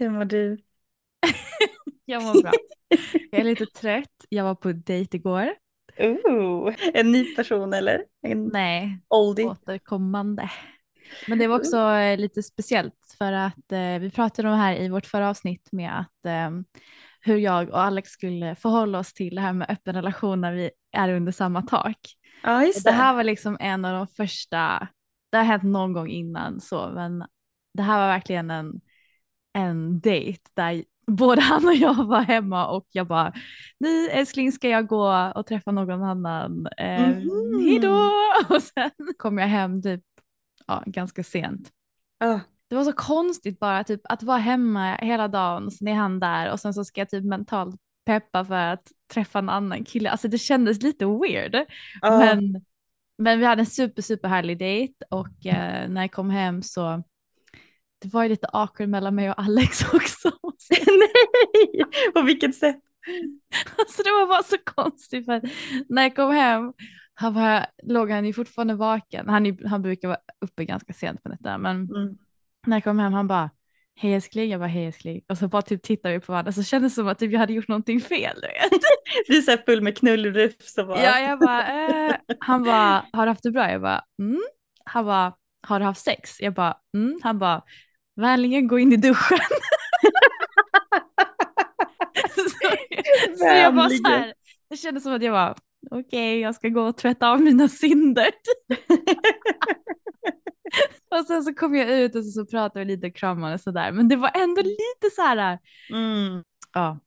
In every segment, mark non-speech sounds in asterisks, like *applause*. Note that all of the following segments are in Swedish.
Hur mår du? *laughs* Jag mår bra. *laughs* Jag är lite trött. Jag var på dejt igår. Ooh, en ny person eller? En Nej, oldie? återkommande. Men det var också eh, lite speciellt för att eh, vi pratade om det här i vårt förra avsnitt med att eh, hur jag och Alex skulle förhålla oss till det här med öppen relation när vi är under samma tak. Ja, just Det det. här var liksom en av de första, det har hänt någon gång innan så, men det här var verkligen en, en dejt där både han och jag var hemma och jag bara, nej älskling ska jag gå och träffa någon annan, eh, Mhm. hejdå! *laughs* Och sen kom jag hem typ ja, ganska sent. Ja, Det var så konstigt bara typ att vara hemma hela dagen och sen är han där och sen så ska jag typ mentalt peppa för att träffa en annan kille. Alltså det kändes lite weird. ja. Men, men vi hade en super super härlig dejt och eh, när jag kom hem så det var ju lite awkward mellan mig och Alex *laughs* också. Nej, på vilket sätt? Alltså det var bara så konstigt för när jag kom hem han var, låg han ju fortfarande vaken. Han, är- han brukar vara uppe ganska sent på nätterna men Mm. när jag kom hem han bara hej älskling, jag bara hej älskling och så bara typ tittade vi på varandra så kändes det som att typ, jag hade gjort någonting fel. Du vet. *laughs* Du är så här full med knullrufs och bara... Ja, jag bara, eh. han bara, har du haft det bra? Jag bara, mm. Han bara, har du haft sex? Jag bara, mm. Han bara, vänligen gå in i duschen. så, *laughs* så jag bara så här, det kändes som att jag var, okej, jag ska gå och tvätta av mina synder. *laughs* och sen så kom jag ut och så, så pratade vi lite och kramade och sådär. Men det var ändå lite så här, Mm. ja,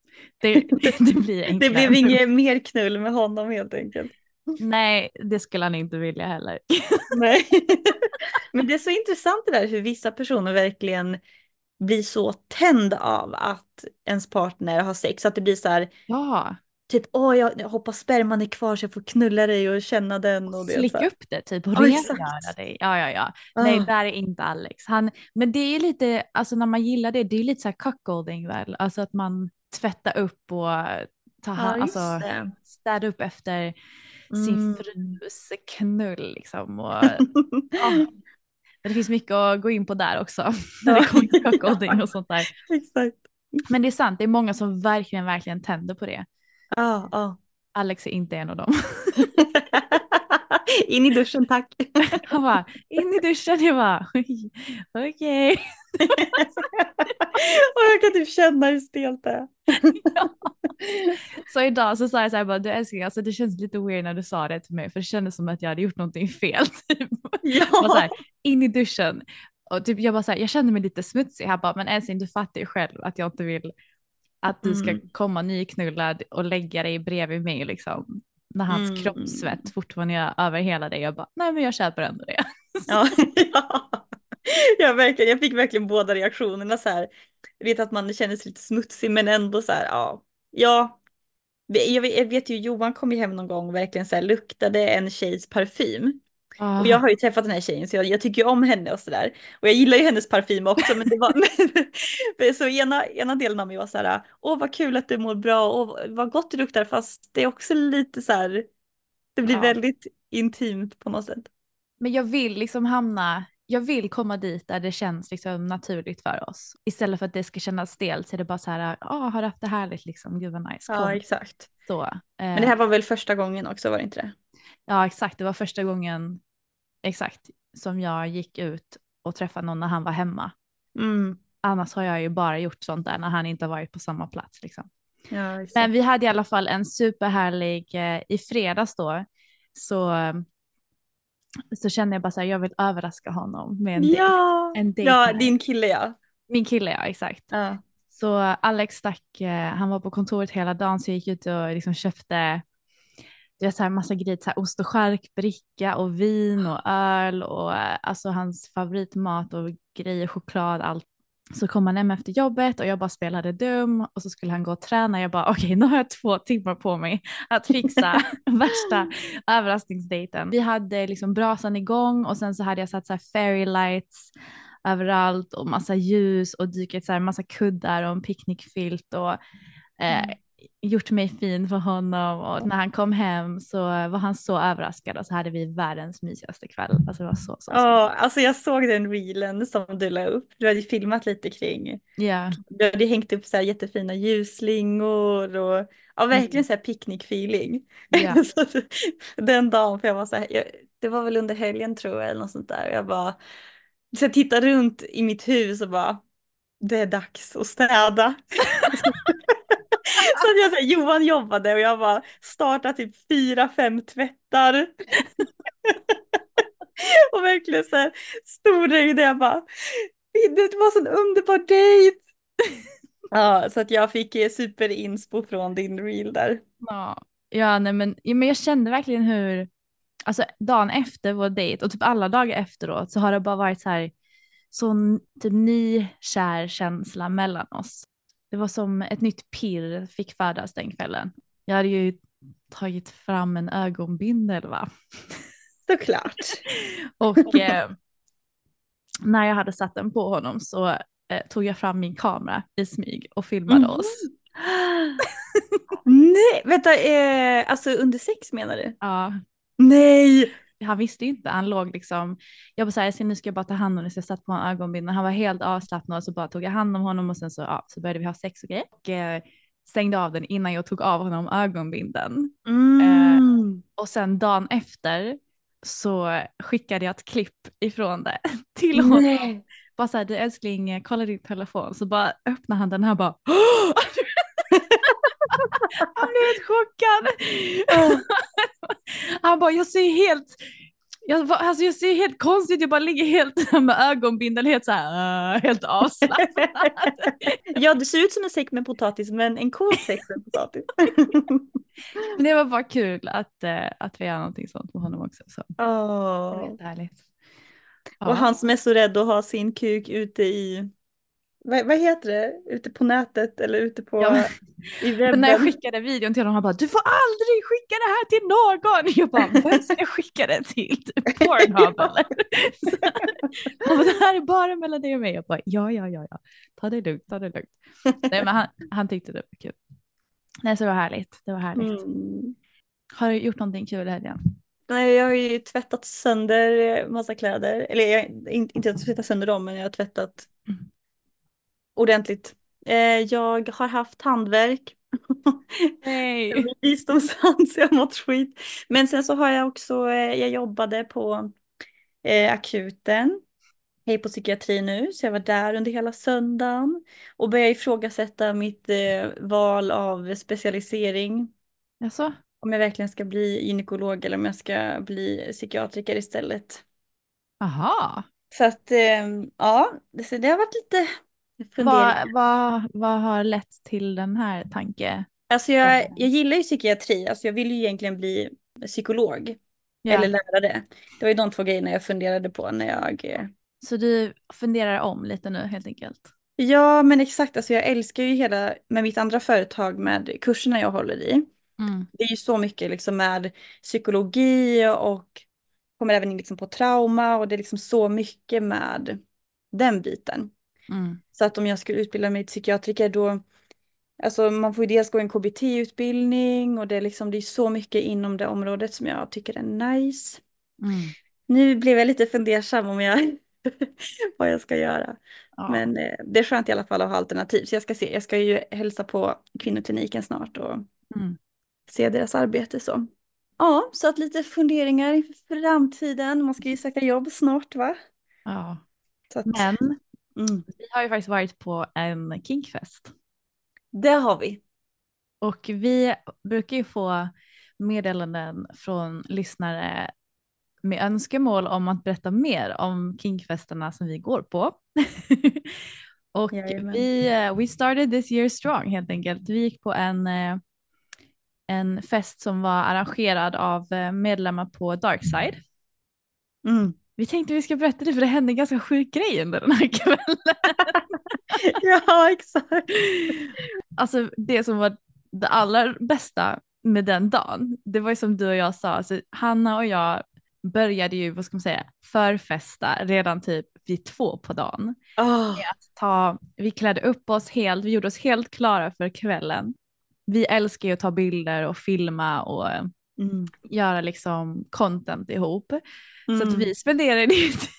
det, det blir *laughs* enklare. Det blev inget mer knull med honom helt enkelt. Nej, det skulle han inte vilja heller. *laughs* Nej. Men det är så intressant det där hur vissa personer verkligen blir så tänd av att ens partner har sex. Att det blir så här, Ja, typ åh jag hoppas sperman är kvar så jag får knulla dig och känna den. Och det, så slicka upp det typ och rengöra dig. Ja, ja, ja. Nej, Ah. där är inte Alex. Han, men det är lite, alltså när man gillar det, det är lite så här cuckolding väl? Alltså att man tvättar upp och tar hand, Ja, alltså det. städar upp efter. Sin frus knull liksom. Och, *laughs* ja. Det finns mycket att gå in på där också, *laughs* när det kommer till *laughs* cuckolding och sånt där. Exakt. Men det är sant, det är många som verkligen, verkligen tänder på det. Ja, ja. Alex är inte en av dem. *laughs* In i duschen tack. *laughs* Han bara, in i duschen. Jag bara, "Oj, okej. *laughs* och jag kan typ känna hur stelt det är. Så idag så sa jag så här, bara, du älskling, alltså det känns lite weird när du sa det till mig för det kändes som att jag hade gjort någonting fel. Typ. Ja. Så här, in i duschen. Och typ jag bara så här, jag kände mig lite smutsig. Han bara, men älskling du fattar ju själv att jag inte vill att du ska Mm. komma nyknullad och lägga dig bredvid mig liksom. När hans Mm. kroppssvett fortfarande är över hela dig. Jag bara, nej men jag köper ändå det. *laughs* Ja, ja. Jag, verkligen, jag fick verkligen båda reaktionerna så här. Jag vet att man känner sig lite smutsig men ändå så här, ja. Ja, jag vet, jag vet ju Johan kom ju hem någon gång och verkligen så här luktade en tjejs parfym. Och jag har ju träffat den här tjejen så jag, jag tycker ju om henne och sådär. Och jag gillar ju hennes parfym också men det var... *laughs* men, så ena, ena delen av mig var så här, åh vad kul att du mår bra och vad gott du luktar fast det är också lite så här, det blir Ja. väldigt intimt på något sätt. Men jag vill liksom hamna, jag vill komma dit där det känns liksom naturligt för oss. Istället för att det ska kännas stelt så är det bara så här, ja har du haft det härligt liksom, gud vad nice. Kom. Ja exakt. Så, eh, Men det här var väl första gången också var det inte det? Ja exakt, det var första gången exakt som jag gick ut och träffade någon när han var hemma. Mm. Annars har jag ju bara gjort sånt där när han inte har varit på samma plats liksom. Ja. Men vi hade i alla fall en superhärlig, eh, i fredags då, så, så kände jag bara så här, jag vill överraska honom med en dejt. ja, en date ja din kille ja. Min kille ja, exakt. ja. Så Alex stack, eh, han var på kontoret hela dagen så jag gick ut och liksom köpte det är så här massa grejer, så här ost och charkbricka och vin och öl och eh, alltså hans favoritmat och grejer, choklad, allt. Så kom han hem efter jobbet och jag bara spelade dum och så skulle han gå och träna. Jag bara okej, nu har jag två timmar på mig att fixa *laughs* värsta överraskningsdejten. Vi hade liksom brasan igång och sen så hade jag satt så här fairy lights överallt och massa ljus och dykat så här massa kuddar och en picknickfilt och eh, gjort mig fin för honom och när han kom hem så var han så överraskad och så hade vi världens mysigaste kväll. Alltså det var så, så, så. Ja, alltså jag såg den reelen som du la upp. Du hade filmat lite kring. Ja, Du hade hängt upp så här jättefina ljusslingor och ja, verkligen så här picknick-feeling. *laughs* Att den dagen, för jag var så här, jag, det var väl under helgen tror jag eller något sånt där. Jag bara, så jag tittade runt i mitt hus och bara, det är dags att städa. *laughs* så att jag, så här, Johan jobbade och jag bara startade typ fyra, fem tvättar. och verkligen så här storögd. Jag bara, det var sån underbar dejt. ja, så att jag fick eh, superinspo från din reel där. ja. ja nej, men, ja, men jag kände verkligen hur, alltså dagen efter vår dejt och typ alla dagar efteråt så har det bara varit så här sån typ ny kär känsla mellan oss. Det var som ett nytt pirr fick födas den kvällen. Jag hade ju tagit fram en ögonbindel va. *laughs* Såklart. *laughs* Och eh, när jag hade satt den på honom så eh, tog jag fram min kamera i smyg och filmade Mhm. oss. *gasps* Nej, vänta, eh, alltså under sex menar du? Ja, Nej! Han visste inte, han låg liksom, jag bara så här, "Jag ska- nu ska jag bara ta hand om det, så jag satt på en ögonbindel, han var helt avslappnad och så bara tog jag hand om honom och sen så, ja, så började vi ha sex och grejer. Och eh, stängde av den innan jag tog av honom ögonbindeln. Mm. Och sen dagen efter så skickade jag ett klipp ifrån det *laughs* till honom. Nej. Bara så här, du älskling, eh, kolla din telefon. Så bara öppnar han den här bara. *laughs* han blev helt chockad. *laughs* han bara, jag ser helt, jag, alltså jag ser helt konstigt, jag bara ligger helt *laughs* med ögonbindeln helt så här, helt avslappnad. *laughs* ja, du ser ut som en säck med potatis, men en cool säck med potatis. *laughs* Men det var bara kul att, eh, att vi gör någonting sånt med honom också. Så. Det var Åh. jättehärligt. Och Ja. han som är så rädd att ha sin kuk ute i, vad, vad heter det, ute på nätet eller ute på, Ja, i *laughs* webben. när jag skickade videon till honom, han bara du får aldrig skicka det här till någon. Jag bara, vem ska jag skicka det till? Typ *laughs* Pornhub eller? *laughs* Så, han bara, det här är bara mellan dig och mig. Jag bara, ja, ja, ja, ja. Ta det lugnt, ta det lugnt. Nej, men han, han tyckte det var kul. Nej, så det var härligt. Det var härligt. Mm. Har du gjort någonting kul i helgen? Nej, jag har ju tvättat sönder massa kläder. Eller jag, in- inte att tvätta sönder dem, men jag har tvättat Mm. Ordentligt. Eh, jag har haft handverk. Nej. Visdomshand *laughs* så jag har mått skit. Men sen så har jag också, eh, jag jobbade på eh, akuten. Jag är på psykiatri nu, så jag var där under hela söndagen. Och började ifrågasätta mitt val av specialisering. Jaså? Om jag verkligen ska bli gynekolog eller om jag ska bli psykiatriker istället. Aha. Så att ja, så det har varit lite. Vad, vad, vad har lett till den här tanke? Alltså jag, jag gillar ju psykiatri, alltså jag vill ju egentligen bli psykolog. Ja. Eller lärare. Det var ju de två grejerna jag funderade på när jag... eh, Så du funderar om lite nu helt enkelt? Ja, men exakt. Alltså jag älskar ju hela, med mitt andra företag med kurserna jag håller i. Mm. Det är ju så mycket liksom med psykologi och kommer även in liksom på trauma och det är liksom så mycket med den biten. Mm. Så att om jag skulle utbilda mig till psykiatriker då, alltså man får ju dels gå en KBT-utbildning och det är liksom, det är så mycket inom det området som jag tycker är nice. Mm. Nu blev jag lite fundersam om jag, *laughs* vad jag ska göra. Ja. Men eh, det är skönt i alla fall att ha alternativ. Så jag ska se, jag ska ju hälsa på kvinnokliniken snart och Mm. se deras arbete så. Ja, så att lite funderingar inför framtiden. Man ska ju söka jobb snart va? ja. Att, Men mm, vi har ju faktiskt varit på en kinkfest. det har vi. Och vi brukar ju få meddelanden från lyssnare med önskemål om att berätta mer om kinkfesterna som vi går på. *laughs* och Jajamän. vi eh, we started this year strong helt enkelt. Vi gick på en, eh, en fest som var arrangerad av eh, medlemmar på Darkside. Mm. Vi tänkte vi ska berätta det för det hände en ganska sjuk grej under den här kvällen. *laughs* ja, exakt. Alltså det som var det allra bästa med den dagen, det var ju som du och jag sa, alltså, Hanna och jag började ju, vad ska man säga, förfesta redan typ vid två på dagen. Oh, Ta, vi klädde upp oss helt, vi gjorde oss helt klara för kvällen. Vi älskar ju att ta bilder och filma och mm. göra liksom content ihop. Så att Mm. vi spenderade ju typ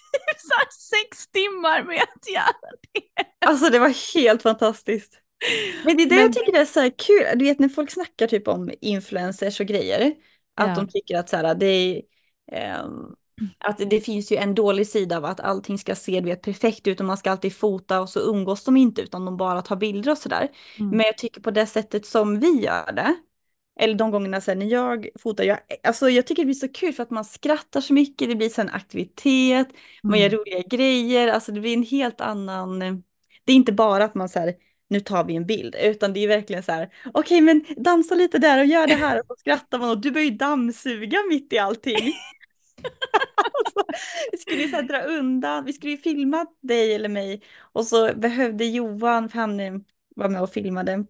sex timmar med att göra det. Alltså det var helt fantastiskt. Men det är det Men- jag tycker är så kul. Du vet när folk snackar typ om influencers och grejer. Att Ja. de tycker att så här, det är, ehm, att det finns ju en dålig sida av att allting ska se du vet, perfekt ut och man ska alltid fota och så umgås de inte utan de bara tar bilder och sådär. Mm. Men jag tycker på det sättet som vi gör det. Eller de gångerna sen när jag fotar, jag, alltså jag tycker det blir så kul för att man skrattar så mycket, det blir så en aktivitet, man gör Mm. roliga grejer, alltså det blir en helt annan, det är inte bara att man så här, nu tar vi en bild, utan det är verkligen så här, okej men dansa lite där och gör det här och så skrattar man och du börjar ju dammsuga mitt i allting. *laughs* alltså, vi skulle ju så dra undan, vi skulle ju filma dig eller mig och så behövde Johan, för han eh, var med och filmade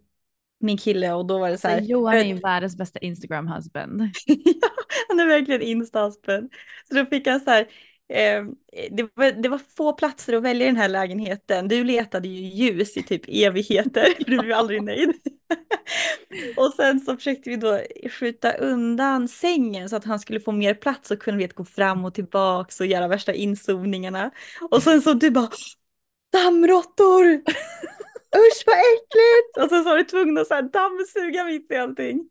min kille och då var det så här, Johan är ju världens bästa Instagram husband. *laughs* ja, han är verkligen instaspen. Så då fick han så här, eh, det, var, det var få platser att välja i den här lägenheten. Du letade ju ljus i typ evigheter, för du blev aldrig nöjd. *laughs* och sen så försökte vi då skjuta undan sängen så att han skulle få mer plats och kunna vet, gå fram och tillbaks och göra värsta inzoomningarna. Och sen så du bara, dammråttor! Usch vad äckligt! Och sen så var du tvungen att så här dammsuga mitt i allting.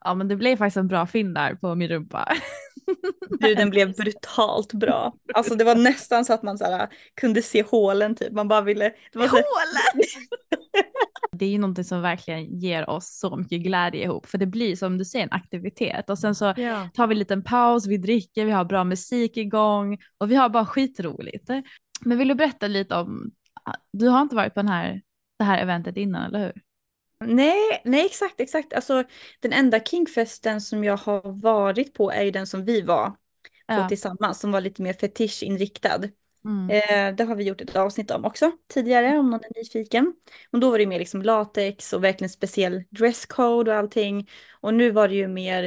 Ja men det blev faktiskt en bra film där på min rumpa. *laughs* Du, den blev brutalt bra. Alltså det var nästan så att man så här, kunde se hålen typ. Man bara ville... Det var så här, *laughs* Det är ju någonting som verkligen ger oss så mycket glädje ihop för det blir som du säger en aktivitet och sen så ja. tar vi en liten paus, vi dricker, vi har bra musik igång och vi har bara skitroligt. Men vill du berätta lite om, du har inte varit på den här, det här eventet innan eller hur? Nej, nej exakt, exakt. Alltså den enda Kingfesten som jag har varit på är ju den som vi var på Ja. tillsammans, som var lite mer fetischinriktad. Mm. Eh, det har vi gjort ett avsnitt om också tidigare om någon är nyfiken. Och då var det mer liksom latex och verkligen speciell dresscode och allting. Och nu var det ju mer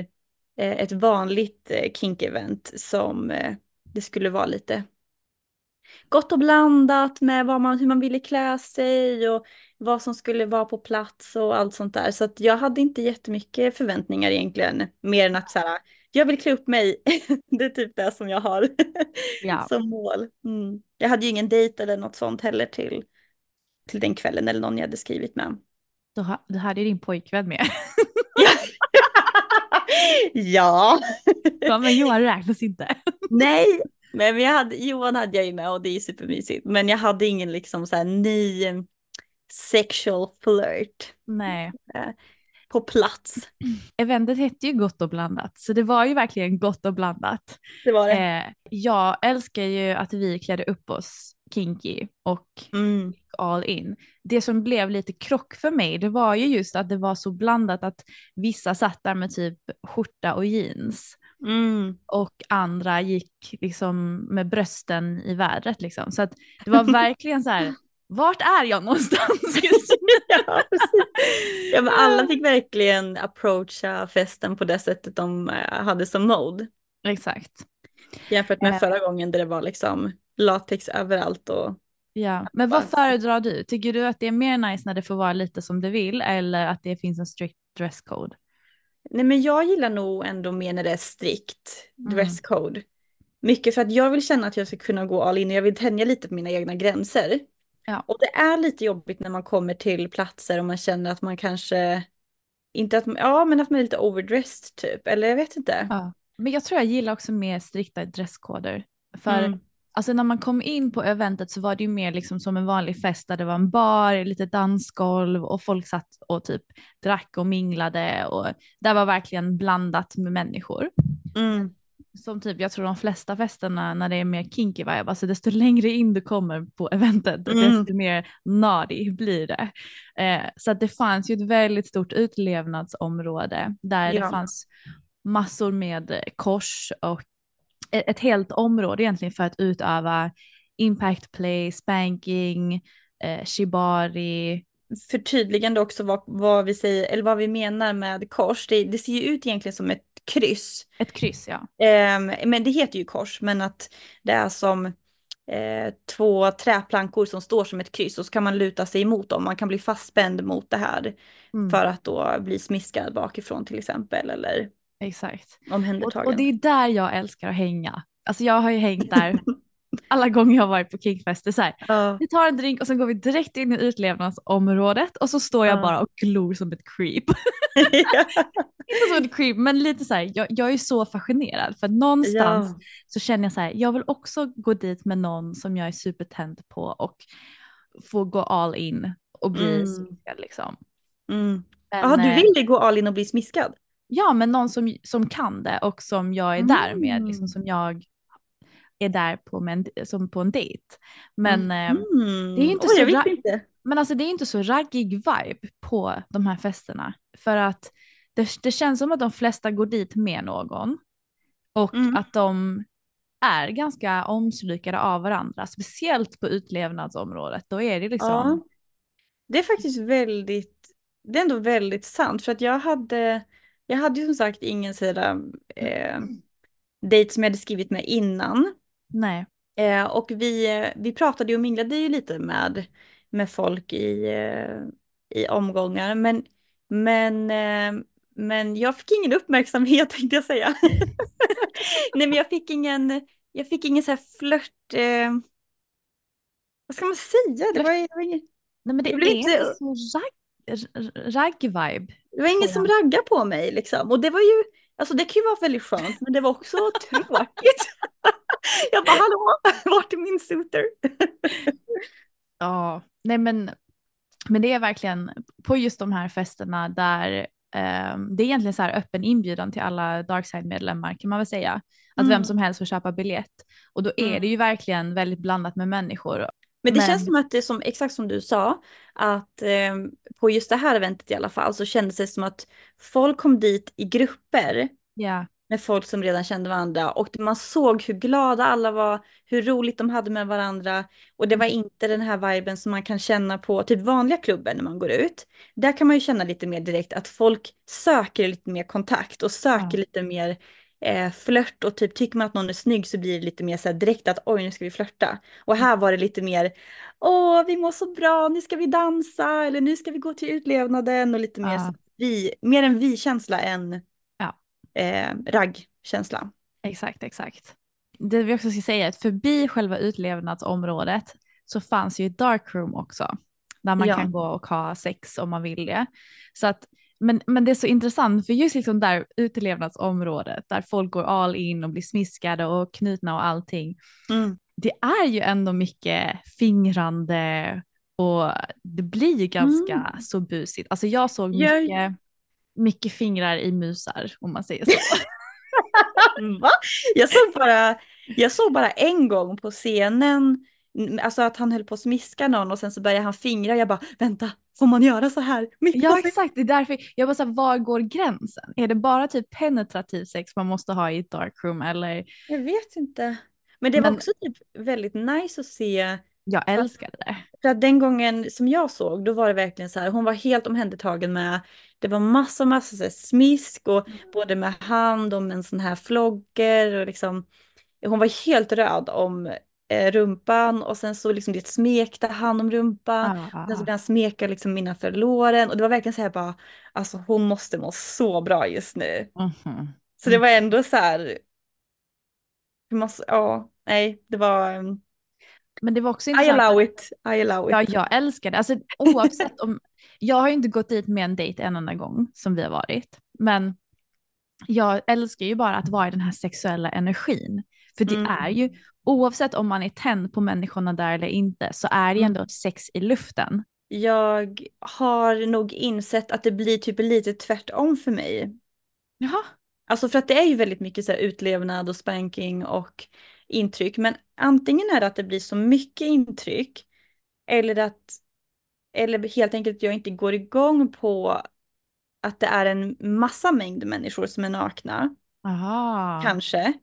eh, ett vanligt eh, kink-event som eh, det skulle vara lite gott och blandat med vad man, hur man ville klä sig och vad som skulle vara på plats och allt sånt där. Så att jag hade inte jättemycket förväntningar egentligen, mer än att så här, jag vill klä upp mig. *laughs* det är typ det som jag har Ja. *laughs* som mål. Mm. Jag hade ju ingen dejt eller något sånt heller till, till den kvällen eller någon jag hade skrivit med. Du, ha, du hade din pojkvän med. *laughs* ja, Ja, men Johan räknas inte. nej, men jag hade, Johan hade jag ju med och det är supermysigt. Men jag hade ingen liksom så här ny sexual flirt Nej. på på plats. *clears throat* Eventet hette ju Gott och blandat, så det var ju verkligen gott och blandat. Det var det. Eh, jag älskar ju att vi klädde upp oss kinky och Mm. all in. Det som blev lite krock för mig, det var ju just att det var så blandat att vissa satt där med typ skjorta och jeans Mm. och andra gick liksom med brösten i vädret liksom. Så att det var verkligen så här, vart är jag någonstans *laughs* ja. Ja, men alla fick verkligen approacha festen på det sättet de eh, hade som mode. Exakt. Jämfört med Eh. förra gången där det var liksom latex överallt och Ja, men vad föredrar du? Tycker du att det är mer nice när det får vara lite som det vill eller att det finns en strict dresscode? Nej men jag gillar nog ändå mer när det är strikt Mm. dresscode. Mycket för att jag vill känna att jag ska kunna gå all in och jag vill tänja lite på mina egna gränser. Ja. Och det är lite jobbigt när man kommer till platser och man känner att man kanske inte att ja men att man är lite overdressed typ, eller jag vet inte. Ja. Men jag tror jag gillar också mer strikta dresskoder. För Mm. Alltså när man kom in på eventet så var det ju mer liksom som en vanlig fest där det var en bar, lite dansgolv och folk satt och typ drack och minglade och där var verkligen blandat med människor. Mm. Som typ, jag tror de flesta festerna när det är mer kinky vibe, alltså desto längre in du kommer på eventet, Mm. desto mer naughty blir det. Eh, så att det fanns ju ett väldigt stort utlevnadsområde där Ja. det fanns massor med kors och ett, helt område egentligen för att utöva impact play, spanking, eh, shibari. Förtydligande också vad, vad vi säger, eller vad vi menar med kors. Det, det ser ju ut egentligen som ett kryss. Ett kryss ja. Ehm, men det heter ju kors, men att det är som eh, två träplankor som står som ett kryss och så kan man luta sig emot dem. Man kan bli fastspänd mot det här Mm, för att då bli smiskad bakifrån till exempel eller Exakt. Och, omhändertagen. och det är där jag älskar att hänga. Alltså jag har ju hängt där *laughs* alla gånger jag har varit på Kingfest. Så här, Ja. vi tar en drink och sen går vi direkt in i utlevnadsområdet och så står jag Ja. bara och glor som ett creep. *laughs* Inte som ett creep men lite så här, jag, jag är så fascinerad för någonstans så känner jag så här, jag vill också gå dit med någon som jag är supertänd på och få gå all in och bli Mm. sminkad liksom. Mm. Men, Jaha, du eh, vill gå all in och bli smiskad? Ja, men någon som, som kan det och som jag är där med, liksom, Mm. som jag är där på, med en, som på en dejt. Men, eh, Mm. det är inte Oj, så inte. men alltså det är inte så raggig vibe på de här festerna. För att det, det känns som att de flesta går dit med någon och Mm. att de är ganska omslukade av varandra, speciellt på utlevnadsområdet. Då är det liksom, Ja. Det är faktiskt väldigt, det är ändå väldigt sant för att jag hade, jag hade ju som sagt ingen sådär eh, dejt som jag hade skrivit med innan. nej, Eh, och vi, vi pratade ju och minglade ju lite med, med folk i, eh, i omgångar men, men, eh, men jag fick ingen uppmärksamhet *laughs* tänkte jag säga. *laughs* Nej men jag fick ingen, jag fick ingen så här flört, eh, vad ska man säga? Det var, det var ingen, nej men det, Det blir inte så ragg, ragg-vibe. Det var ingen som raggade på mig liksom. Och det var ju, alltså det kan ju vara väldigt skönt, men det var också *laughs* tråkigt. *laughs* Jag bara, hallå, vart är min suitor? *laughs* Ja, nej men, men det är verkligen på just de här festerna där ehm, det är egentligen så här öppen inbjudan till alla Darkside-medlemmar kan man väl säga. Att Mm. vem som helst får köpa biljett. Och då är Mm. det ju verkligen väldigt blandat med människor. Men det Men- känns som att det är som, exakt som du sa, att eh, på just det här eventet i alla fall så kändes det som att folk kom dit i grupper Ja, med folk som redan kände varandra och man såg hur glada alla var, hur roligt de hade med varandra och det var inte den här viben som man kan känna på typ vanliga klubbar när man går ut. Där kan man ju känna lite mer direkt att folk söker lite mer kontakt och söker Ja. lite mer eh, flört och typ tycker man att någon är snygg så blir det lite mer så här direkt att oj nu ska vi flörta. Och här var det lite mer åh vi mår så bra, nu ska vi dansa eller nu ska vi gå till utlevnaden och lite mer Ja. så vi, mer en vi-känsla än Ja. eh, ragg-känsla. exakt, exakt. Det vi också ska säga är att förbi själva utlevnadsområdet så fanns ju ett darkroom också. Där man Ja. kan gå och ha sex om man vill det. Så att, men, men det är så intressant för just liksom där utelevnadsområdet där folk går all in och blir smiskade och knutna och allting. Mm. Det är ju ändå mycket fingrande och det blir ju ganska Mm. så busigt. Alltså jag såg mycket mycket fingrar i musar om man säger så. *laughs* Va? Jag såg bara, jag såg bara en gång på scenen, alltså att han höll på att smiska någon och sen så började han fingra. Jag bara, vänta, får man göra så här? På Ja exakt, det är därför jag bara såhär, var går gränsen? Är det bara typ penetrativ sex man måste ha i ett darkroom eller? Jag vet inte. Men det var Men- också typ väldigt nice att se. Jag älskar det. För att den gången som jag såg, då var det verkligen så här, hon var helt omhändertagen med, det var massa, massa så här smisk och både med hand och med en sån här flogger och liksom, hon var helt röd om rumpan och sen så liksom det smekte han om rumpan. Ah, Sen så började han smeka liksom innanför låren och det var verkligen så här bara, alltså hon måste må så bra just nu. mhm. Så det var ändå så här, måste, ja, nej, det var, um, Men det var också I intressant. allow it, I allow it. Ja, jag älskar det. Alltså, oavsett om, jag har ju inte gått dit med en dejt en enda gång som vi har varit, men jag älskar ju bara att vara i den här sexuella energin. För det Mm. är ju, oavsett om man är tänd på människorna där eller inte, så är det ju ändå ett sex i luften. Jag har nog insett att det blir typ lite tvärtom för mig. Jaha. Alltså för att det är ju väldigt mycket så här utlevnad och spanking och intryck. Men antingen är det att det blir så mycket intryck eller att eller helt enkelt att jag inte går igång på att det är en massa mängd människor som är nakna. Aha. Kanske.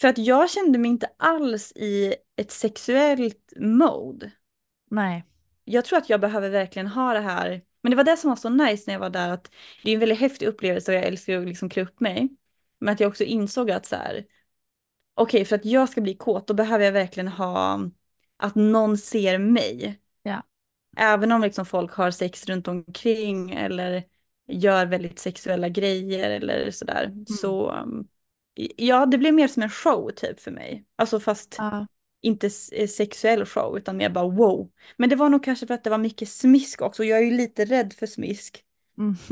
För att jag kände mig inte alls i ett sexuellt mode. Nej. jag tror att jag behöver verkligen ha det här. Men det var det som var så nice när jag var där, att det är en väldigt häftig upplevelse och jag älskar att liksom klä upp mig. Men att jag också insåg att så här, okej för att jag ska bli kåt då behöver jag verkligen ha att någon ser mig. Ja. Även om liksom folk har sex runt omkring eller gör väldigt sexuella grejer eller sådär. Så um, ja, det blev mer som en show typ för mig. Alltså fast Ja. inte eh, sexuell show utan mer bara wow. Men det var nog kanske för att det var mycket smisk också. Jag är ju lite rädd för smisk. Mm. *laughs*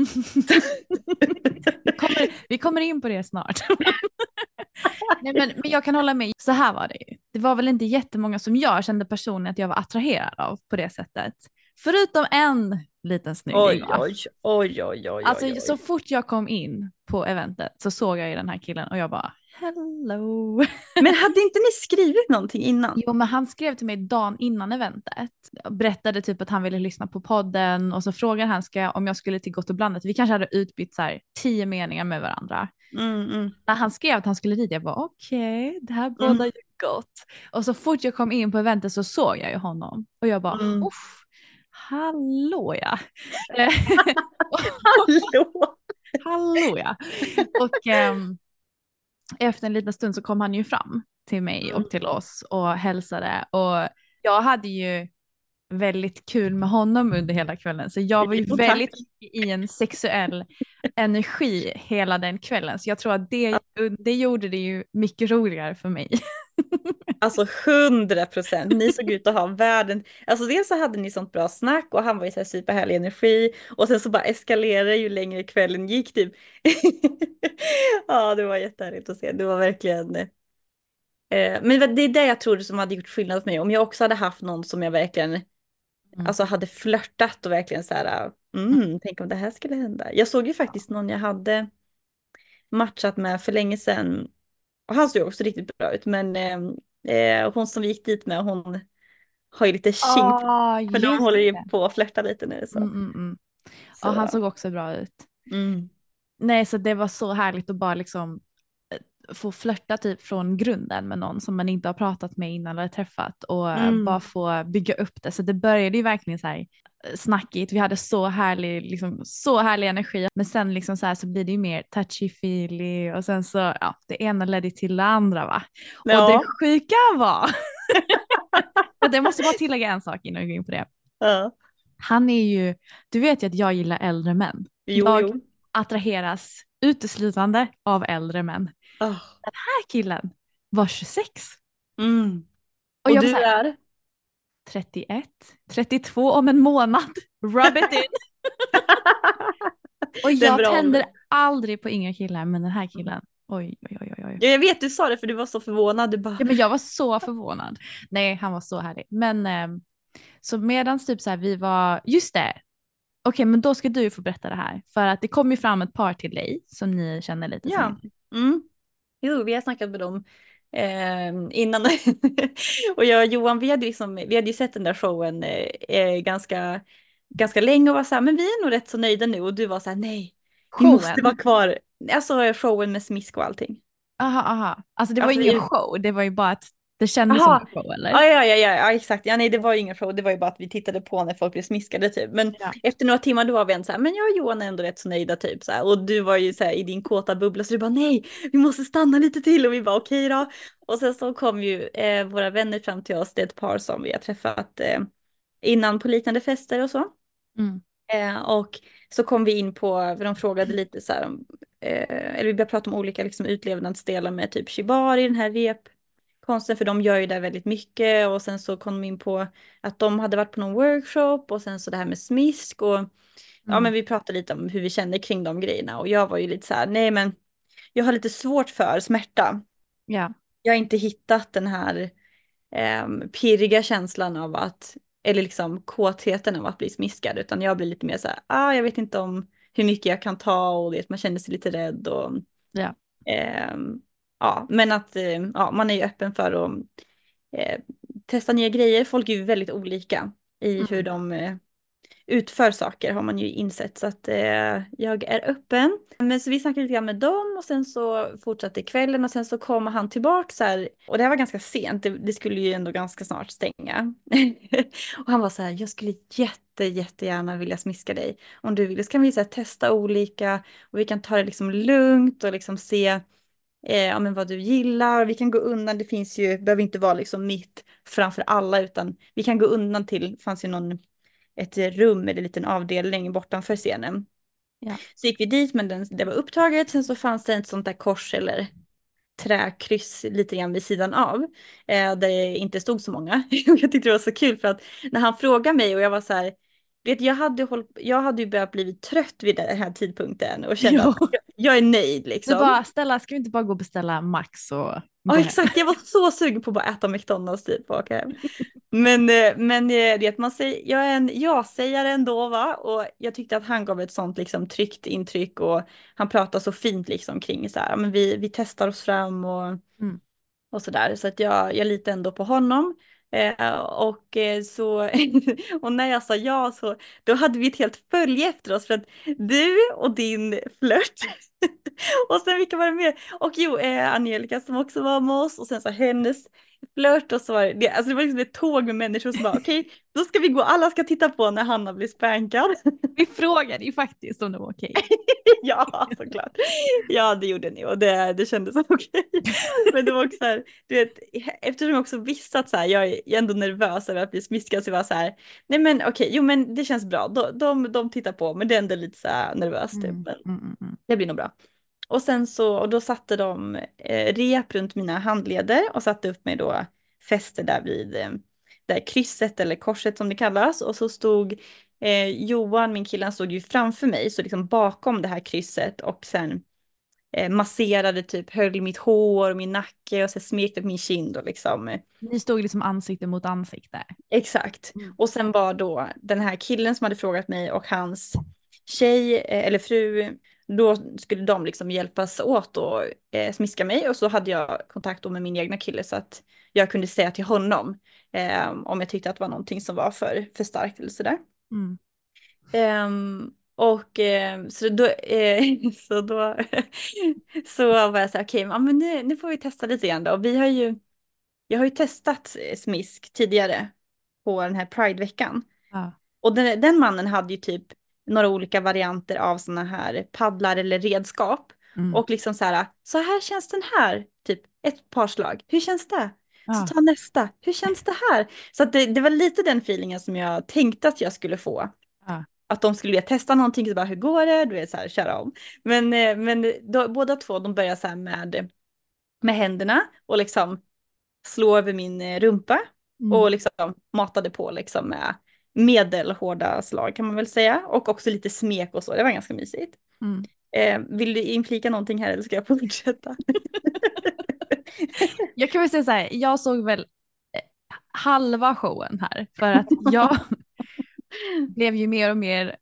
vi, kommer, vi kommer in på det snart. *laughs* Nej, men, men jag kan hålla med. Så här var det ju. Det var väl inte jättemånga som jag kände personligen att jag var attraherad av på det sättet. Förutom en liten snygging. Oj, oj, oj, oj, oj, Alltså oj, oj. så fort jag kom in på eventet så såg jag ju den här killen och jag bara hello. *laughs* Men hade inte ni skrivit någonting innan? Jo men han skrev till mig dagen innan eventet. Berättade typ att han ville lyssna på podden och så frågade han ska jag, om jag skulle till Gott och blandat. Vi kanske hade utbytt så här tio meningar med varandra. Mm, mm. När han skrev att han skulle dit jag bara okej det här bådar ju gott. Och så fort jag kom in på eventet så såg jag ju honom och jag bara Mm. Hallå ja. *laughs* Eh, Hallå! *laughs* Hallå ja. Och ehm, efter en liten stund så kom han ju fram till mig och till oss och hälsade. Och jag hade ju väldigt kul med honom under hela kvällen. Så jag var ju väldigt i en sexuell energi hela den kvällen. Så jag tror att det, det gjorde det ju mycket roligare för mig. Alltså hundra procent. Ni såg ut att ha världen. Alltså dels så hade ni sånt bra snack och han var i så här superhärlig energi. Och sen så bara eskalerade ju längre kvällen gick typ. *laughs* ja, det var jättehärligt att se. Det var verkligen. Eh, men det är det jag tror som hade gjort skillnad för mig. Om jag också hade haft någon som jag verkligen alltså hade flörtat och verkligen så här. Mm, tänk om det här skulle hända. Jag såg ju faktiskt någon jag hade matchat med för länge sedan. Och han såg också riktigt bra ut. Men eh, eh, hon som vi gick dit med, hon har ju lite kink. Ah, för de håller ju på att flörta lite nu. Så. Mm, mm, mm. så Ja, han såg också bra ut. mm. Nej, så det var så härligt att bara liksom eh, få flörta typ från grunden med någon som man inte har pratat med innan eller träffat och eh, Mm. bara få bygga upp det. Så det började ju verkligen så här snackigt. Vi hade så härlig, liksom, så härlig energi. Men sen liksom så här så blir det ju mer touchy-feely och sen så, ja, det ena ledde till det andra va. Och Ja. det sjuka var, *laughs* och det måste bara tillägga en sak innan vi går in på det. Ja. Han är ju, du vet ju att jag gillar äldre män. Jo, Jag- jo. attraheras uteslutande av äldre män. Ah. Den här killen var 26 Mm. och, Och, jag du här, är? 31, 32 om en månad. Rub it in. och jag tänder ålder. aldrig på yngre killar men den här killen, oj oj oj oj. Ja, jag vet, du sa det för du var så förvånad. Du bara, Ja, men jag var så förvånad. Nej, han var så härlig. Men eh, så medans typ så här vi var, just det. Okej, men då ska du få berätta det här. För att det kom ju fram ett par till dig som ni känner lite Ja. Mm. Jo, vi har snackat med dem eh, innan. *laughs* och jag och Johan, vi hade, liksom, vi hade ju sett den där showen eh, eh, ganska, ganska länge och var så här, men vi är nog rätt så nöjda nu. Och du var så här, nej, vi måste Showen? vara kvar. Alltså showen med smisk och allting. Aha, aha. Alltså det var Alltså, ingen det- show, det var ju bara att det kändes Aha. som en show eller? Ja, ja, ja, ja, ja, exakt. Ja, nej, det var ju ingen show. Det var ju bara att vi tittade på när folk blev smiskade typ. Men Ja. efter några timmar då var vi ändå så här, men jag och Johan är ändå rätt så nöjda typ så här. Och du var ju så här i din kåta bubbla så du bara nej, vi måste stanna lite till och vi bara okej då. Och sen så kom ju eh, våra vänner fram till oss, det är ett par som vi har träffat eh, innan på liknande fester och så. Mm. Eh, och så kom vi in på, för de frågade lite så här, eh, eller vi började prata om olika liksom, utlevnadsdelar med typ shibari, den här repkonsten, för de gör ju det väldigt mycket. Och sen så kom de in på att de hade varit på någon workshop och sen så det här med smisk och ja Mm. men vi pratade lite om hur vi kände kring de grejerna. Och jag var ju lite så här, nej men jag har lite svårt för smärta. Ja. Jag har inte hittat den här eh, pirriga känslan av att, eller liksom kåtheten av att bli smiskad, utan jag blir lite mer så här, ah, jag vet inte om hur mycket jag kan ta och det, man känner sig lite rädd och Ja. ehm, ja, men att eh, ja, man är ju öppen för att eh, testa nya grejer. Folk är ju väldigt olika i Mm. hur de eh, utför saker har man ju insett. Så att eh, jag är öppen. Men så vi snackade lite grann med dem och sen så fortsatte kvällen och sen så kom han tillbaka så här. Och det här var ganska sent, det, det skulle ju ändå ganska snart stänga. *laughs* och han var så här, jag skulle jätte, jättegärna vilja smiska dig. Om du vill så kan vi så här, testa olika och vi kan ta det liksom lugnt och liksom se eh, ja, men vad du gillar. Vi kan gå undan, det finns ju, behöver inte vara liksom mitt framför alla utan vi kan gå undan till, det fanns ju någon ett rum eller en liten avdelning bortanför scenen. Ja. Så gick vi dit men den, det var upptaget, sen så fanns det ett sånt där kors eller träkryss lite grann vid sidan av. Eh, där det inte stod så många. *laughs* jag tyckte det var så kul för att när han frågade mig och jag var så här, vet, jag, hade håll, jag hade ju börjat blivit trött vid den här tidpunkten och kände Jo. att jag, jag är nöjd Så liksom. bara, Stella, ska vi inte bara gå och beställa Max och Ja exakt, jag var så sugen på att bara äta McDonalds typ och åka hem. Men, eh, men eh, det, man säger, jag är en ja-sägare ändå va och jag tyckte att han gav ett sånt liksom tryggt intryck och han pratar så fint liksom kring så här, men vi, vi testar oss fram och, Mm. och sådär så att jag, jag litar ändå på honom. Eh, och eh, så, *laughs* och när jag sa ja så, då hade vi ett helt följe efter oss för att du och din flört *laughs* och sen vilka var det mer? Och jo, eh, Angelica som också var med oss och sen så hennes flört och så var det, alltså det var liksom ett tåg med människor som bara *laughs* okej, då ska vi gå, alla ska titta på när Hanna blir spankad. *laughs* Vi frågade ju faktiskt om det var okej. ja, såklart. Ja, det gjorde ni och det, det kändes okej. Men det var också så här, du vet, eftersom jag också visste att så här, jag, är, ändå nervös över att bli smiskad så jag var så här, nej men okej, jo men det känns bra, de, de, de tittar på, men det är ändå lite så här nervöst typ. Mm, mm, mm, mm. det blir nog bra. Och sen så, och då satte de eh, rep runt mina handleder och satte upp mig då fäste där vid eh, där krysset eller korset som det kallas. Och så stod eh, Johan, min kille, han stod ju framför mig, så liksom bakom det här krysset och sen eh, masserade typ, höll i mitt hår och min nacke och så smekte på min kind och liksom. Eh, Ni stod liksom ansikte mot ansikte. Exakt. Mm. Och sen var då den här killen som hade frågat mig och hans tjej eh, eller fru, då skulle de liksom hjälpas åt och eh, smiska mig och så hade jag kontakt med min egna kille så att jag kunde säga till honom eh, om jag tyckte att det var någonting som var för, för starkt eller sådär. Mm. Ehm, och eh, så då, eh, *laughs* så då *laughs* så var jag så här, okej, ja, men nu, nu får vi testa lite grann då. Och vi har ju, jag har ju testat eh, smisk tidigare på den här Pride-veckan. Ja. Och den, den mannen hade ju typ några olika varianter av sådana här paddlar eller redskap. Mm. Och liksom så här, så här känns den här, typ ett par slag. Hur känns det? Ja. Så ta nästa. Hur känns det här? Så det, det var lite den feelingen som jag tänkte att jag skulle få. Ja. Att de skulle vilja testa någonting, så bara hur går det? Du vet så här, köra om. Men, eh, men då, båda två, de börjar så här med, med händerna och liksom slå över min eh, rumpa Mm. och liksom matade på liksom med medelhårda slag kan man väl säga. Och också lite smek och så, det var ganska mysigt. Mm. Eh, vill du inflika någonting här eller ska jag fortsätta? *laughs* Jag kan väl säga så här, jag såg väl eh, halva showen här för att jag *laughs* blev ju mer och mer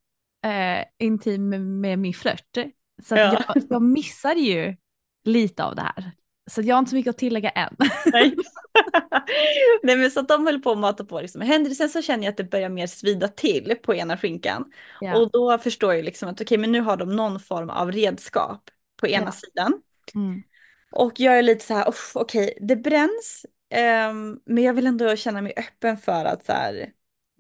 eh, intim med, min flört. Så Ja. jag, jag missade ju lite av det här. Så jag har inte så mycket att tillägga än. Nej. *laughs* Nej men så att de höll på att mata på liksom händer. Sen så känner jag att det börjar mer svida till på ena skinkan. Ja. Och då förstår jag liksom att okej men nu har de någon form av redskap på ena Ja. sidan. Mm. Och jag är lite så här, "Uff, okej det bränns. ehm, men jag vill ändå känna mig öppen för att så här,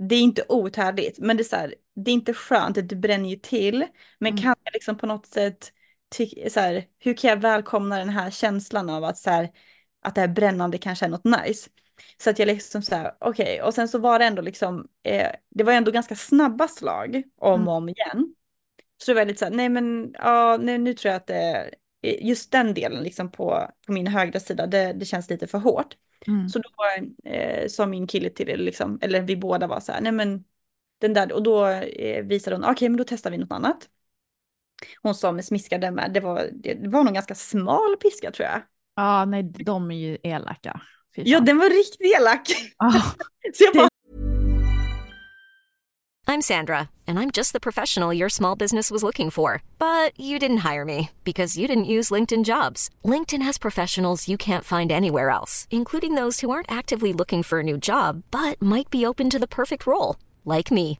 det är inte outhärdligt. Men det är så här, det är inte skönt, det bränner ju till. Men Mm. kan jag liksom på något sätt, ty- så här, hur kan jag välkomna den här känslan av att så här, att det här brännande kanske är något nice. Så att jag liksom så här, okej, och sen så var det ändå liksom, eh, det var ändå ganska snabba slag om Mm. och om igen. Så det var lite så här, nej men ja, nu, nu tror jag att det, just den delen liksom på, på min högra sida, det, det känns lite för hårt. Mm. Så då eh, sa min kille till det, liksom, eller vi båda var så här, nej men den där, och då eh, visade hon, okej men då testar vi något annat. Hon med smiskade med, det var, det var nog ganska smal piska tror jag. Ja, nej, de är ju elaka. Ja, den var riktigt elak. Ah, *laughs* Så jag bara, *laughs* I'm Sandra, and I'm just the professional your small business was looking for. But you didn't hire me because you didn't use LinkedIn jobs. LinkedIn has professionals you can't find anywhere else, including those who aren't actively looking for a new job but might be open to the perfect role, like me.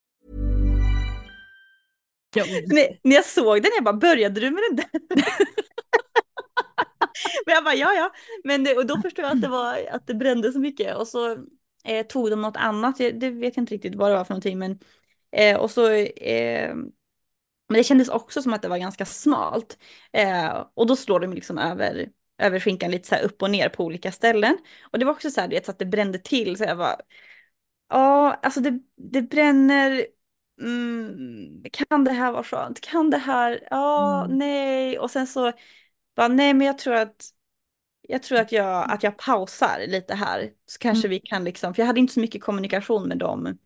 När, när jag såg den, jag bara, började du med den där? *laughs* Men jag bara, ja ja. Men det, och då förstod jag att det, var, att det brände så mycket. Och så eh, tog de något annat, jag, det vet jag inte riktigt vad det var för någonting. Men, eh, och så, eh, men det kändes också som att det var ganska smalt. Eh, och då slår de liksom över, över skinkan lite så här upp och ner på olika ställen. Och det var också så här, du vet, så att det brände till. Så jag bara, ja, alltså det, det bränner. Mm, kan det här vara skönt? Kan det här? Ja, Mm. nej. Och sen så, bara, nej men jag tror att jag tror att jag, att jag pausar lite här. Så kanske vi kan liksom, för jag hade inte så mycket kommunikation med dem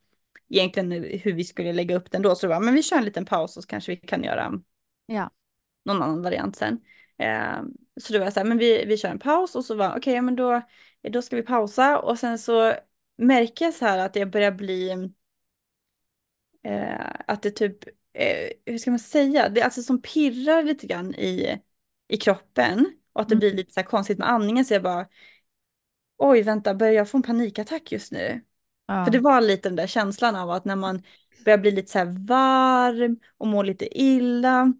egentligen hur vi skulle lägga upp den då. Så det var, men vi kör en liten paus och så kanske vi kan göra Ja. någon annan variant sen. Eh, så då var jag så här, men vi, vi kör en paus och så var okej, men då, då ska vi pausa och sen så märker jag så här att jag börjar bli, eh, att det typ, eh, hur ska man säga, det är alltså som pirrar lite grann i, i kroppen och att det Mm. blir lite så här konstigt med andningen så jag bara, oj vänta, börjar jag få en panikattack just nu? Ja. För det var lite den där känslan av att när man börjar bli lite så här varm och mår lite illa.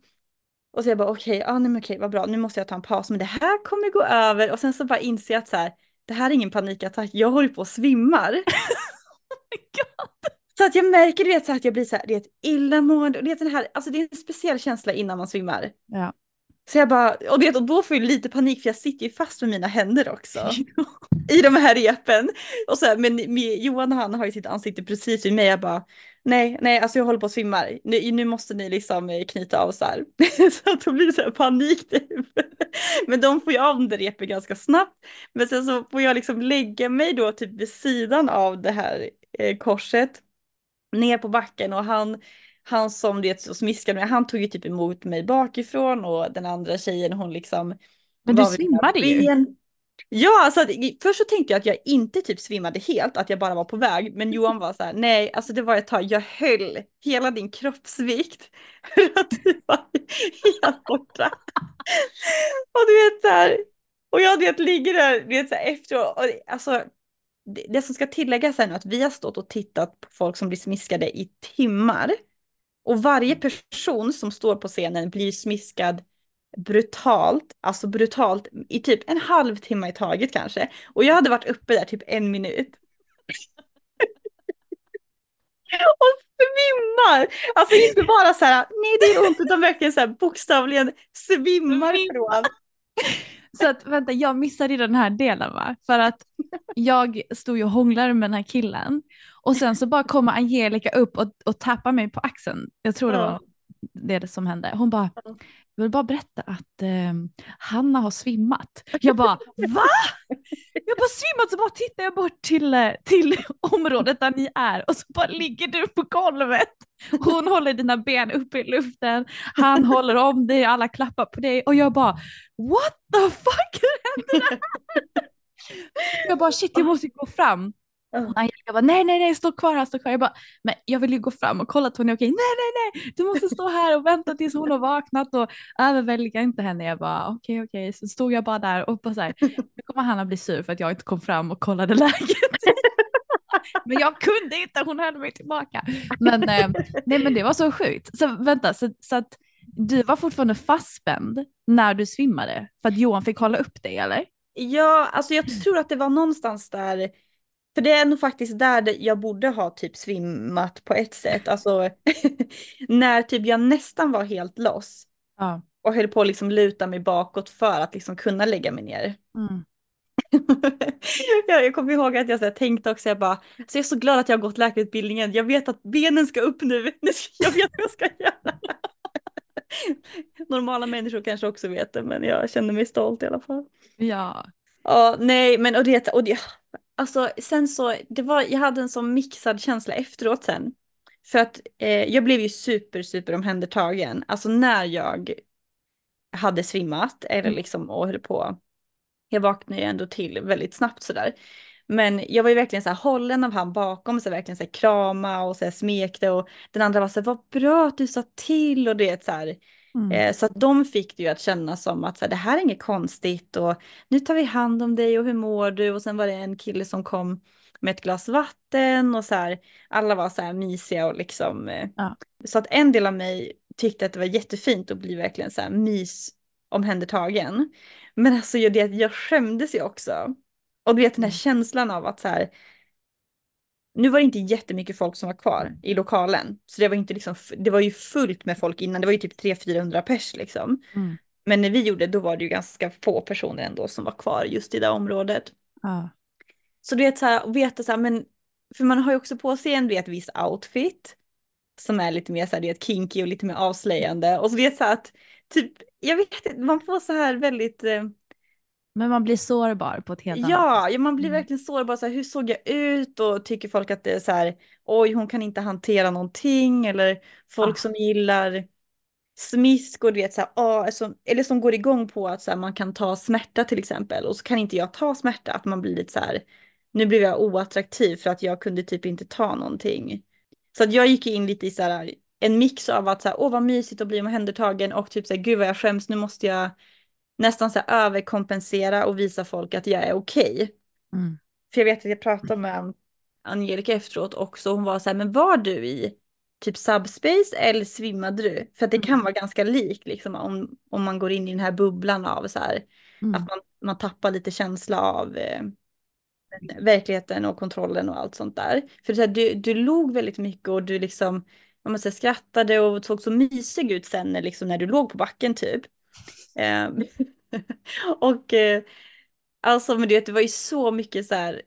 Och så jag bara okej, ja nej men okej vad bra, nu måste jag ta en paus, men det här kommer gå över. Och sen så bara inser jag att så här, det här är ingen panikattack, jag håller på att svimmar. *laughs* Så att jag märker du vet, så att jag blir så här, det är ett illamående. Och det, är den här, alltså, det är en speciell känsla innan man svimmar. Ja. Så jag bara, och, vet, och då får jag lite panik för jag sitter ju fast med mina händer också. *laughs* I de här repen. Och så här, men med, Johan han har ju sitt ansikte precis vid mig. Jag bara, nej, nej, alltså jag håller på att svimma. Nu, nu måste ni liksom eh, knyta av så här. *laughs* så att då blir det så här panik typ. *laughs* Men de får ju av den där repen ganska snabbt. Men sen så får jag liksom lägga mig då typ vid sidan av det här eh, korset. Ner på backen och han han som det smiskade mig, han tog ju typ emot mig bakifrån och den andra tjejen hon liksom Men du svimmade ju. Ja, alltså först så tänkte jag att jag inte typ svimmade helt, att jag bara var på väg. Men Johan var så här, nej, alltså det var ett tag, jag höll hela din kroppsvikt för att du var helt borta. och du vet så här, och jag vet, ligger där, du vet så här efteråt, och det- alltså det, som ska tilläggas är nu att vi har stått och tittat på folk som blir smiskade i timmar. Och varje person som står på scenen blir smiskad brutalt, alltså brutalt i typ en halvtimme i taget kanske. Och jag hade varit uppe där typ en minut. *laughs* och svimmar. Alltså inte bara så här, nej det är ont, utan verkligen så här bokstavligen svimmar från. Så att vänta, jag missade den här delen va? För att jag stod ju och hånglade med den här killen och sen så bara kommer Angelica upp och, och tappar mig på axeln. Jag tror det var det som hände. Hon bara, jag vill bara berätta att eh, Hanna har svimmat. *laughs* Jag bara, va? Jag bara svimmat så bara tittar jag bort till, eh, till *laughs* området där ni är och så bara ligger du på golvet. Hon håller dina ben uppe i luften, han *laughs* håller om dig, alla klappar på dig och jag bara, what the fuck hände där? Jag bara shit jag måste gå fram. Och Angelica bara nej nej nej stå kvar här, stå kvar. Jag bara men jag vill ju gå fram och kolla att hon är okej. Nej nej nej du måste stå här och vänta tills hon har vaknat och överväldiga inte henne. Jag bara okej okej så stod jag bara där och bara så här nu kommer Hanna bli sur för att jag inte kom fram och kollade läget. *laughs* Men jag kunde inte, hon höll mig tillbaka. Men, eh, nej, men det var så sjukt. Så vänta, så, så att du var fortfarande fastspänd när du svimmade för att Johan fick hålla upp dig eller? Ja, alltså jag tror att det var någonstans där, för det är nog faktiskt där jag borde ha typ svimmat på ett sätt. Alltså *laughs* när typ jag nästan var helt loss Ja. och höll på att liksom luta mig bakåt för att liksom kunna lägga mig ner. Mm. *laughs* ja, jag kommer ihåg att jag så här, tänkte också, jag bara, så jag är så glad att jag har gått läkarutbildningen. Jag vet att benen ska upp nu. *laughs* Jag vet vad jag ska göra. Normala människor kanske också vet det, men jag känner mig stolt i alla fall. Ja. Ja, nej, men och det, och det, alltså sen så, det var, jag hade en sån mixad känsla efteråt sen. För att eh, jag blev ju super, super omhändertagen. Alltså när jag hade svimmat eller liksom och höll på. Jag vaknade ju ändå till väldigt snabbt sådär. Men jag var ju verkligen så här hållen av han bakom, så verkligen så här krama och så här smekte och den andra var så här, vad bra att du sa till och det så här. Mm. Eh, Så att de fick det ju att känna som att så här, det här är inget konstigt och nu tar vi hand om dig och hur mår du? Och sen var det en kille som kom med ett glas vatten och så här, alla var så här mysiga och liksom. eh, Ja. Så att en del av mig tyckte att det var jättefint att bli verkligen så här mys omhändertagen. Men alltså jag, det, jag skämdes ju också. Och du vet den här känslan av att så här, nu var det inte jättemycket folk som var kvar i lokalen. Så det var inte liksom, det var ju fullt med folk innan, det var ju typ 300-400 pers liksom. Mm. Men när vi gjorde då var det ju ganska få personer ändå som var kvar just i det området. Ja. Så du vet så här, och veta så här, men för man har ju också på sig en vet, viss outfit. Som är lite mer så här, det kinky och lite mer avslöjande. Och så vet så här att, typ, jag vet inte, man får så här väldigt, eh, Men man blir sårbar på ett helt annat ja, sätt. ja, man blir Mm. verkligen sårbar. Så här, hur såg jag ut? Och tycker folk att det är så här, oj, hon kan inte hantera någonting. Eller folk Ah. som gillar smisk och du vet så här, ah, som, eller som går igång på att så här, man kan ta smärta till exempel. Och så kan inte jag ta smärta, att man blir lite så här, nu blev jag oattraktiv för att jag kunde typ inte ta någonting. Så att jag gick in lite i så här, en mix av att så här, åh vad mysigt att bli omhändertagen och typ så här, gud vad jag skäms, nu måste jag nästan så här överkompensera och visa folk att jag är okej. Mm. För jag vet att jag pratade med Angelica efteråt också. Hon var så här, men var du i typ subspace eller svimmade du? För att det kan vara ganska likt liksom om, om man går in i den här bubblan av så här, Mm. att man, man tappar lite känsla av eh, verkligheten och kontrollen och allt sånt där. För så här, du, du log väldigt mycket och du liksom, man måste säga, skrattade och såg så mysig ut sen liksom, när du låg på backen typ. Ehm, och eh, alltså men du vet, det var ju så mycket så här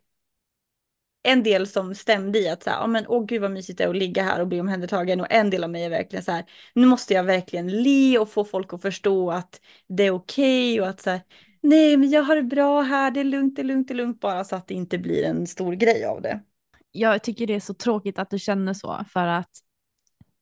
en del som stämde i att så här, ja men åh gud vad mysigt det är att ligga här och bli omhändertagen och en del av mig är verkligen så här, nu måste jag verkligen le och få folk att förstå att det är okej och att så här, nej men jag har det bra här, det är lugnt, det är lugnt, det är lugnt bara så att det inte blir en stor grej av det. Jag tycker det är så tråkigt att du känner så för att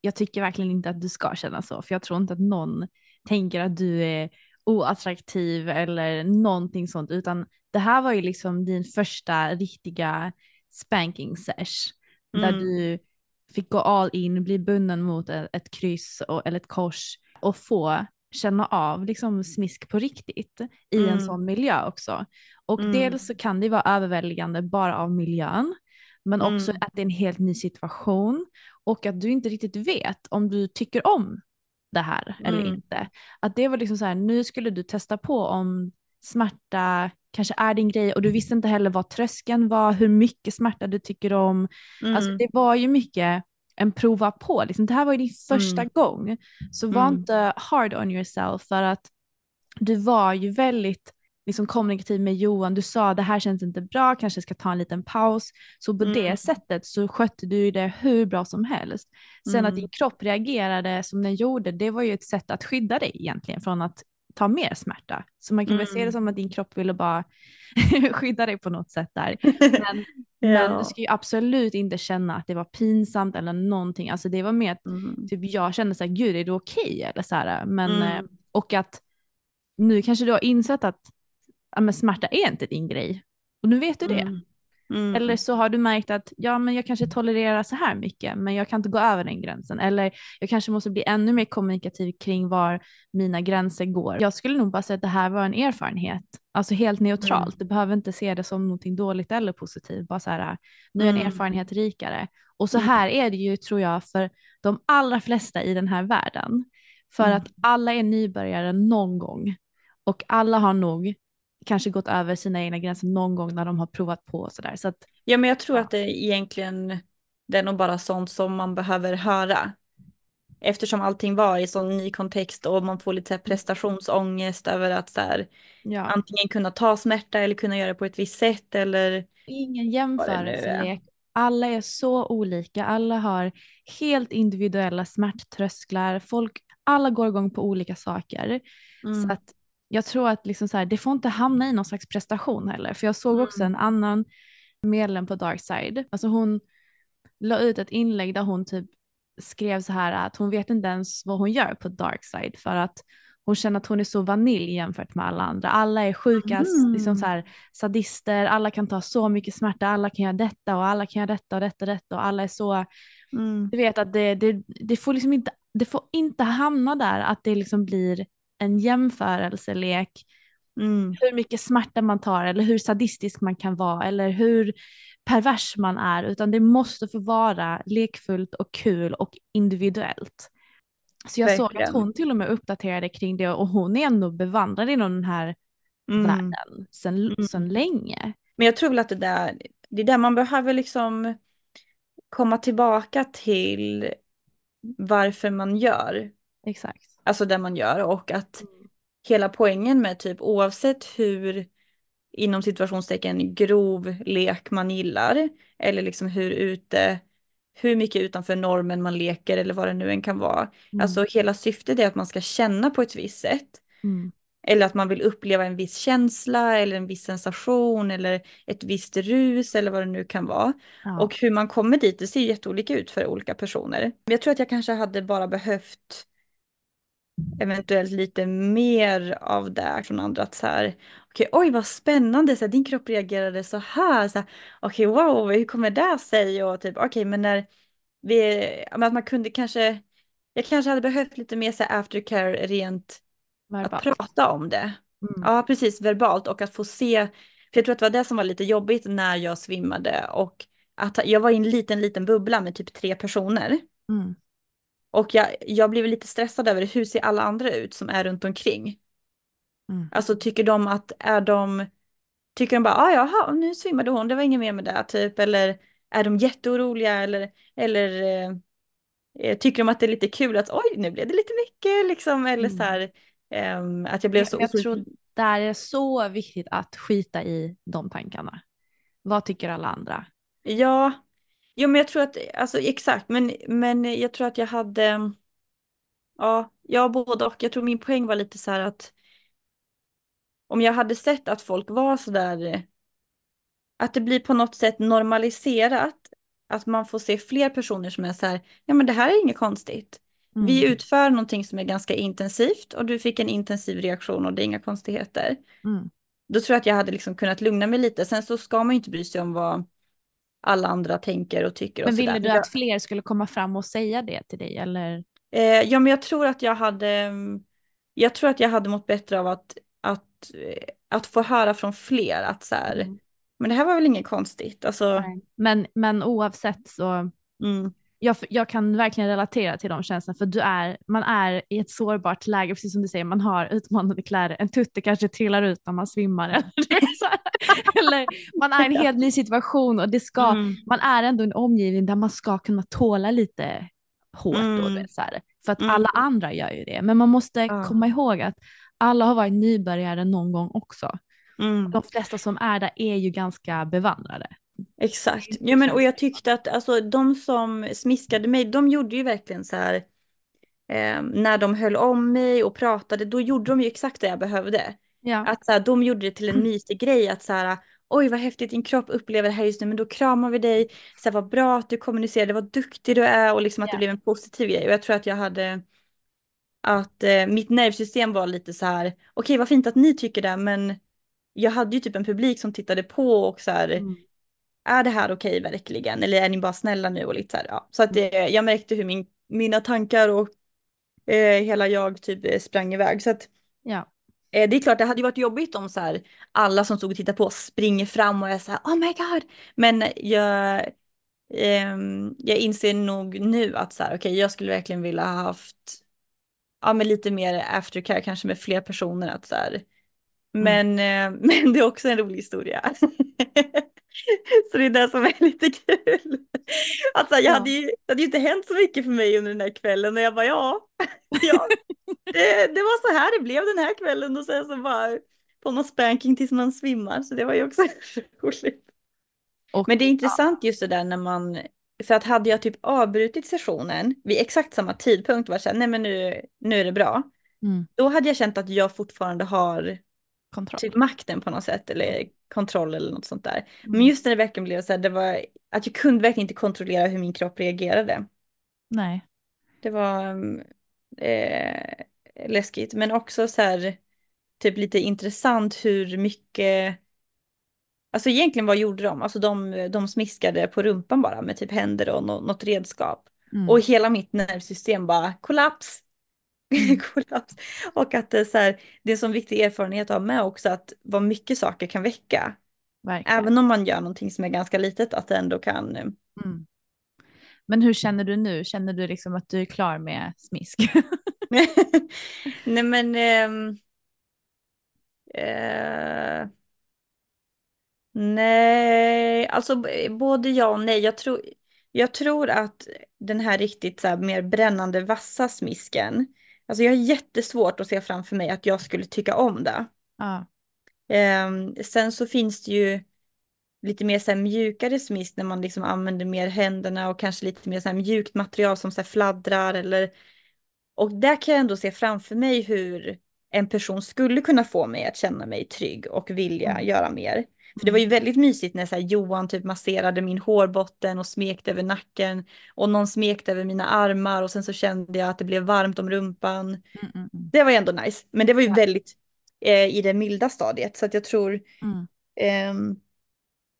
jag tycker verkligen inte att du ska känna så för jag tror inte att någon tänker att du är oattraktiv eller någonting sånt utan det här var ju liksom din första riktiga spanking sesh där Mm. du fick gå all in, bli bunden mot ett, ett kryss och, eller ett kors och få känna av liksom smisk på riktigt i en Mm. sån miljö också. Och Mm. dels så kan det vara överväldigande bara av miljön men också Mm. att det är en helt ny situation och att du inte riktigt vet om du tycker om det här eller Mm. inte. Att det var liksom så här, nu skulle du testa på om smärta kanske är din grej och du visste inte heller vad tröskeln var, hur mycket smärta du tycker om. Alltså Mm. det var ju mycket en prova på. Liksom, det här var ju din första Mm. gång. Så var Mm. inte hard on yourself för att du var ju väldigt liksom, kommunikativ med Johan. Du sa det här känns inte bra, kanske ska ta en liten paus. Så på Mm. det sättet så skötte du det hur bra som helst. Sen att Mm. din kropp reagerade som den gjorde, det var ju ett sätt att skydda dig egentligen från att ta mer smärta. Så man kan väl se det Mm. som att din kropp ville bara *laughs* skydda dig på något sätt där. Men, *laughs* men Ja. du ska ju absolut inte känna att det var pinsamt eller någonting. Alltså det var mer att Mm. typ, jag kände så här, gud är det okej? Eller så här, men, Mm. eh, och att nu kanske du har insett att ja, men smärta är inte din grej. Och nu vet du det. Mm. Mm. Eller så har du märkt att ja, men jag kanske tolererar så här mycket, men jag kan inte gå över den gränsen. Eller jag kanske måste bli ännu mer kommunikativ kring var mina gränser går. Jag skulle nog bara säga att det här var en erfarenhet, alltså helt neutralt. Mm. Du behöver inte se det som någonting dåligt eller positivt, bara så här, nu är en Mm. erfarenhet rikare. Och så här är det ju, tror jag, för de allra flesta i den här världen. För Mm. att alla är nybörjare någon gång. Och alla har nog kanske gått över sina egna gränser någon gång när de har provat på och sådär. Så att, Ja, men jag tror att det egentligen, det är nog bara sånt som man behöver höra. Eftersom allting var i sån ny kontext och man får lite så prestationsångest över att så här, ja. antingen kunna ta smärta eller kunna göra det på ett visst sätt eller Ingen är. jämförelselek. Alla är så olika, alla har helt individuella smärttrösklar, folk, alla går igång på olika saker. Så Mm. att jag tror att liksom så här, det får inte hamna i någon slags prestation heller. För jag såg också Mm. en annan medlem på Darkside, alltså hon la ut ett inlägg där hon typ skrev så här att hon vet inte ens vad hon gör på Darkside för att hon känner att hon är så vanilj jämfört med alla andra. Alla är sjuka, Mm. liksom så här, sadister, alla kan ta så mycket smärta, alla kan göra detta och alla kan göra detta och detta och detta och alla är så, Mm. du vet att det, det, det får liksom inte, det får inte hamna där att det liksom blir en jämförelselek Mm. hur mycket smärta man tar eller hur sadistisk man kan vara eller hur pervers man är utan det måste få vara lekfullt och kul och individuellt. Så jag såg att Verkligen. hon till och med uppdaterade kring det och hon är ändå bevandrad inom den här Mm. världen sedan, Mm. sedan länge. Men jag tror väl att det där, det är där man behöver liksom komma tillbaka till varför man gör, Exakt. Alltså det man gör och att hela poängen med typ oavsett hur inom situationstecken grov lek man gillar eller liksom hur ute, hur mycket utanför normen man leker eller vad det nu än kan vara. Mm. Alltså hela syftet är att man ska känna på ett visst sätt. Mm. Eller att man vill uppleva en viss känsla eller en viss sensation eller ett visst rus eller vad det nu kan vara. Ja. Och hur man kommer dit, det ser jätteolika ut för olika personer. Jag tror att jag kanske hade bara behövt eventuellt lite mer av det från andra. Att så här, okej, oj vad spännande, så här, din kropp reagerade så här. Så här okej, wow, hur kommer det sig? Och typ, okej, men när vi, att man kunde kanske, jag kanske hade behövt lite mer så här aftercare rent att Verbalt. prata om det. Mm. Ja, precis, verbalt och att få se, för jag tror att det var det som var lite jobbigt när jag svimmade och att jag var i en liten, liten bubbla med typ tre personer. Mm. Och jag, jag blev lite stressad över hur ser alla andra ut som är runt omkring. Mm. Alltså tycker de att, är de, tycker de bara, ah, jaha, nu svimmade hon, det var inget mer med det, typ, eller är de jätteoroliga eller, eller eh, eh, tycker de att det är lite kul att, oj, nu blev det lite mycket, liksom, eller Mm. så här, ehm, att jag blev Jag, så jag otroligt- tror det är så viktigt att skita i de tankarna. Vad tycker alla andra? Ja, jo men jag tror att, alltså exakt, men, men jag tror att jag hade, ja, ja både och. Jag tror min poäng var lite så här att om jag hade sett att folk var så där, att det blir på något sätt normaliserat, att man får se fler personer som är så här, ja men det här är inget konstigt. Vi Mm. utför någonting som är ganska intensivt och du fick en intensiv reaktion och det är inga konstigheter. Mm. Då tror jag att jag hade liksom kunnat lugna mig lite. Sen så ska man ju inte bry sig om vad alla andra tänker och tycker och Men ville sådär. du att fler skulle komma fram och säga det till dig eller? Eh, ja, men jag tror att jag hade, mm, jag tror att jag hade mått bättre av att, att, eh, att få höra från fler att så här, Mm. men det här var väl inget konstigt. Alltså, Nej. Men, men oavsett så, mm, jag, jag kan verkligen relatera till de känslorna för du är, man är i ett sårbart läge, precis som du säger, man har utmanande kläder, en tutte kanske trillar ut när man svimmar *laughs* eller, så här. eller man är i en helt ny situation och det ska, Mm. man är ändå i en omgivning där man ska kunna tåla lite hårt Mm. det, så här. för att Mm. alla andra gör ju det, men man måste Ja. komma ihåg att alla har varit nybörjare någon gång också. Mm. De flesta som är där är ju ganska bevandrade. Exakt. Ja, men, och jag tyckte att alltså, de som smiskade mig, de gjorde ju verkligen så här. Eh, när de höll om mig och pratade, då gjorde de ju exakt det jag behövde. Ja. Att så här, de gjorde det till en mysig grej att så här, oj vad häftigt din kropp upplever det här just nu, men då kramar vi dig. Så här, vad bra att du kommunicerade, vad duktig du är och liksom att Ja. det blev en positiv grej. Och jag tror att jag hade, att eh, mitt nervsystem var lite så här, okej vad fint att ni tycker det, men jag hade ju typ en publik som tittade på och så här, Mm. Är det här okej verkligen? Eller är ni bara snälla nu och lite så här, ja. Så att det, jag märkte hur min, mina tankar och eh, hela jag typ eh, sprang iväg. Så att Ja. Eh, Det är klart, det hade ju varit jobbigt om så här, alla som stod och tittade på springer fram och är så här, oh my god. Men jag, ehm, jag inser nog nu att så här, okej, jag skulle verkligen vilja ha haft ja, men lite mer aftercare, kanske med fler personer. Att så här. Men, eh, *laughs* men det är också en rolig historia. *laughs* *laughs* så det är det som är lite kul. Alltså, jag Ja. hade ju, det hade ju inte hänt så mycket för mig under den här kvällen och jag bara ja, *laughs* ja det, det var så här det blev den här kvällen och sen så bara på någon spanking tills man svimmar så det var ju också *laughs* roligt. Och, Men det är intressant just det där när man, för att hade jag typ avbrutit sessionen vid exakt samma tidpunkt var så här, nej men nu, nu är det bra. Mm. Då hade jag känt att jag fortfarande har kontroll. typ makten på något sätt eller kontroll eller något sånt där. Men Mm. just när det verkligen blev så här, det var att jag kunde verkligen inte kontrollera hur min kropp reagerade. Nej. Det var mm, eh, läskigt, men också så här typ lite intressant hur mycket Alltså egentligen vad gjorde de? Alltså de, de smiskade på rumpan bara med typ händer och nå- något redskap. Mm. Och hela mitt nervsystem bara kollaps. Mm. *laughs* kollaps. Och att det är så här, det är en sån viktig erfarenhet att ha med också att vad mycket saker kan väcka. Verkligen. Även om man gör någonting som är ganska litet att det ändå kan. eh, Mm. Men hur känner du nu? Känner du liksom att du är klar med smisk? *laughs* Nej men. ehm, eh, nej, alltså både ja och nej. Jag tror, jag tror att den här riktigt så här, mer brännande vassa smisken. Alltså jag har jättesvårt att se framför mig att jag skulle tycka om det. ja. Ehm, sen så finns det ju lite mer så här mjukare smisk när man liksom använder mer händerna och kanske lite mer så här mjukt material som så fladdrar eller och där kan jag ändå se framför mig hur en person skulle kunna få mig att känna mig trygg och vilja Mm. göra mer. För det var ju väldigt mysigt när så Johan typ masserade min hårbotten och smekte över nacken och någon smekte över mina armar och sen så kände jag att det blev varmt om rumpan. Mm, mm, mm. Det var ju ändå nice, men det var ju Ja. väldigt eh, i det milda stadiet så att jag tror Mm. Ehm,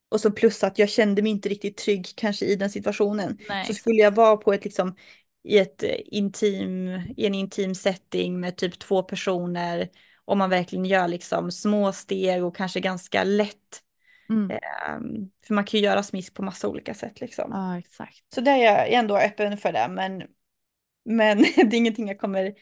och så plus att jag kände mig inte riktigt trygg kanske i den situationen. Nej. Så skulle jag vara på ett liksom i ett eh, intim, i en intim setting med typ två personer och man verkligen gör liksom små steg och kanske ganska lätt. Mm. Ehm, för man kan ju göra smisk på massa olika sätt liksom. Ja, exakt. Så där är jag ändå öppen för det men, men *laughs* det är ingenting jag kommer Men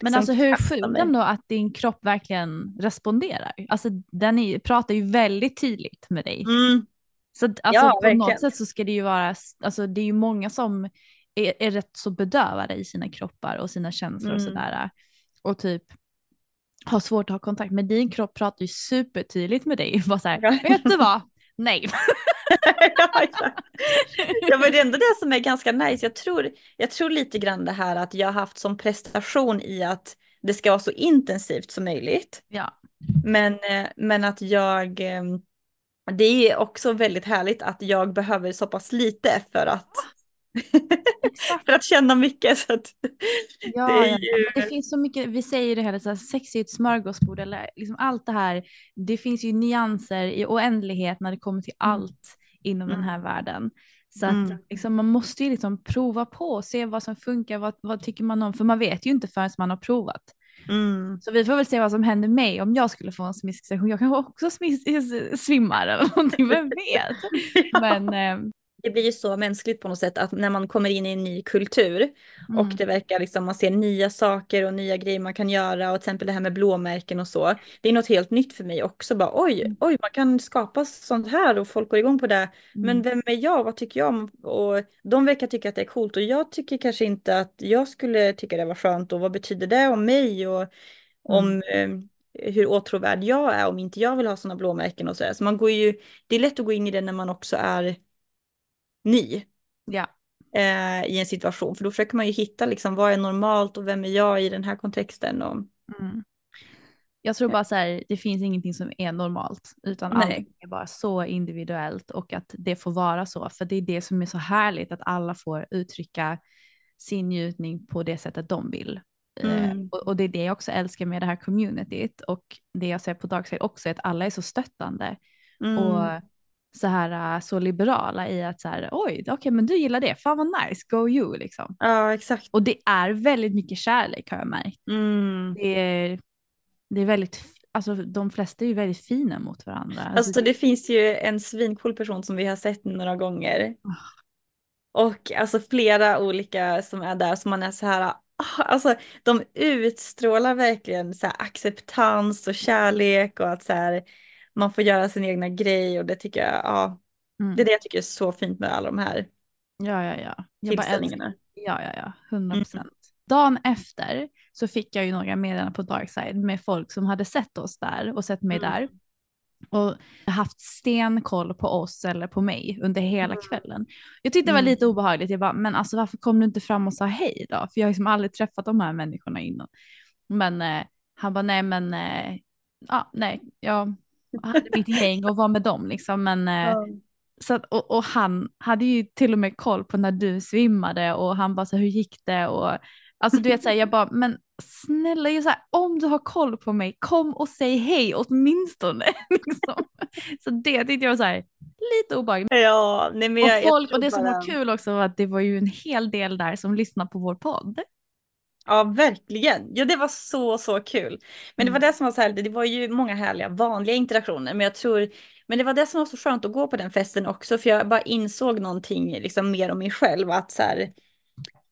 liksom alltså hur sjukt ändå att din kropp verkligen responderar. Alltså den är, pratar ju väldigt tydligt med dig. Mm, Så alltså, Ja, på verkligen. något sätt så ska det ju vara, alltså det är ju många som är, är rätt så bedövade i sina kroppar och sina känslor och Mm. sådär. Och typ har svårt att ha kontakt. Men din kropp pratar ju supertydligt med dig. *laughs* Bara så här, Ja. vet du vad? Nej. *laughs* *laughs* ja, exakt. Ja, men det är ändå det som är ganska nice. Jag tror, jag tror lite grann det här att jag har haft som prestation i att det ska vara så intensivt som möjligt. Ja. Men, eh, men att jag, eh, det är också väldigt härligt att jag behöver så pass lite för att, *laughs* för att känna mycket. Så att, Ja, det ja, ju, men det finns så mycket, vi säger det hela så här, sex är ett smörgåsbord eller liksom allt det här. Det finns ju nyanser i oändlighet när det kommer till Mm. allt inom den Mm. här världen. Så att Mm. liksom, man måste ju liksom prova på och se vad som funkar, vad, vad tycker man om, för man vet ju inte förrän man har provat. mm, Så vi får väl se vad som händer mig om jag skulle få en smisksession. Jag kanske också smis- svimmar eller *laughs* någonting, vem vet? *laughs* Men eh, det blir ju så mänskligt på något sätt att när man kommer in i en ny kultur och Mm. det verkar liksom, man ser nya saker och nya grejer man kan göra och till exempel det här med blåmärken och så. Det är något helt nytt för mig också, bara oj, Mm. oj, man kan skapa sånt här och folk går igång på det. Men Mm. vem är jag, vad tycker jag om? Och de verkar tycka att det är coolt och jag tycker kanske inte att jag skulle tycka det var skönt och vad betyder det om mig och om eh, hur åtråvärd jag är om inte jag vill ha sådana blåmärken och sådär. Så man går ju, det är lätt att gå in i det när man också är ny Ja. eh, i en situation. För då försöker man ju hitta liksom vad är normalt och vem är jag i den här kontexten. Och, Mm. Jag tror bara så här, det finns ingenting som är normalt, utan Nej. allt är bara så individuellt och att det får vara så. För det är det som är så härligt, att alla får uttrycka sin njutning på det sättet de vill. Eh, Mm. och, och det är det jag också älskar med det här communityt och det jag ser på Darkside också, är att alla är så stöttande mm, och så här äh, så liberala i att så här, oj, okej, men du gillar det, fan vad nice, go you liksom. ja, exakt. Och det är väldigt mycket kärlek har jag märkt. Mm. Det är, det är väldigt, alltså de flesta är ju väldigt fina mot varandra. Alltså det finns ju en svincool person som vi har sett några gånger. Och alltså flera olika som är där som man är så här, ah, alltså de utstrålar verkligen så här acceptans och kärlek och att så här man får göra sin egna grej och det tycker jag, ja, Mm. det är det jag tycker är så fint med alla de här Ja, ja, ja. Jag tillställningarna. ja, ja, ja, 100 Mm. procent. Dagen efter så fick jag ju några meddelanden på Darkside med folk som hade sett oss där och sett mig Mm. där. Och haft stenkoll på oss eller på mig under hela Mm. kvällen. Jag tyckte det var Mm. lite obehagligt. Jag bara, men alltså varför kom du inte fram och sa hej då? För jag har liksom aldrig träffat de här människorna innan. Men eh, han bara, nej men, eh, ja, nej, jag hade mitt gäng och var med dem liksom. Men, Ja. så att, och, och han hade ju till och med koll på när du svimmade och han bara så hur gick det och alltså du vet så här, jag bara men snälla ju så här, om du har koll på mig kom och säg hej åtminstone. *laughs* liksom. Så det tyckte jag var så här lite obehagligt. Ja, nej men Och, jag, jag folk, tror och det som var kul också var att det var ju en hel del där som lyssnade på vår podd. Ja, verkligen. Ja, det var så, så kul. Men det var Mm. det som var så här, det var ju många härliga vanliga interaktioner, men jag tror, men det var det som var så skönt att gå på den festen också, för jag bara insåg någonting liksom mer om mig själv, att så här,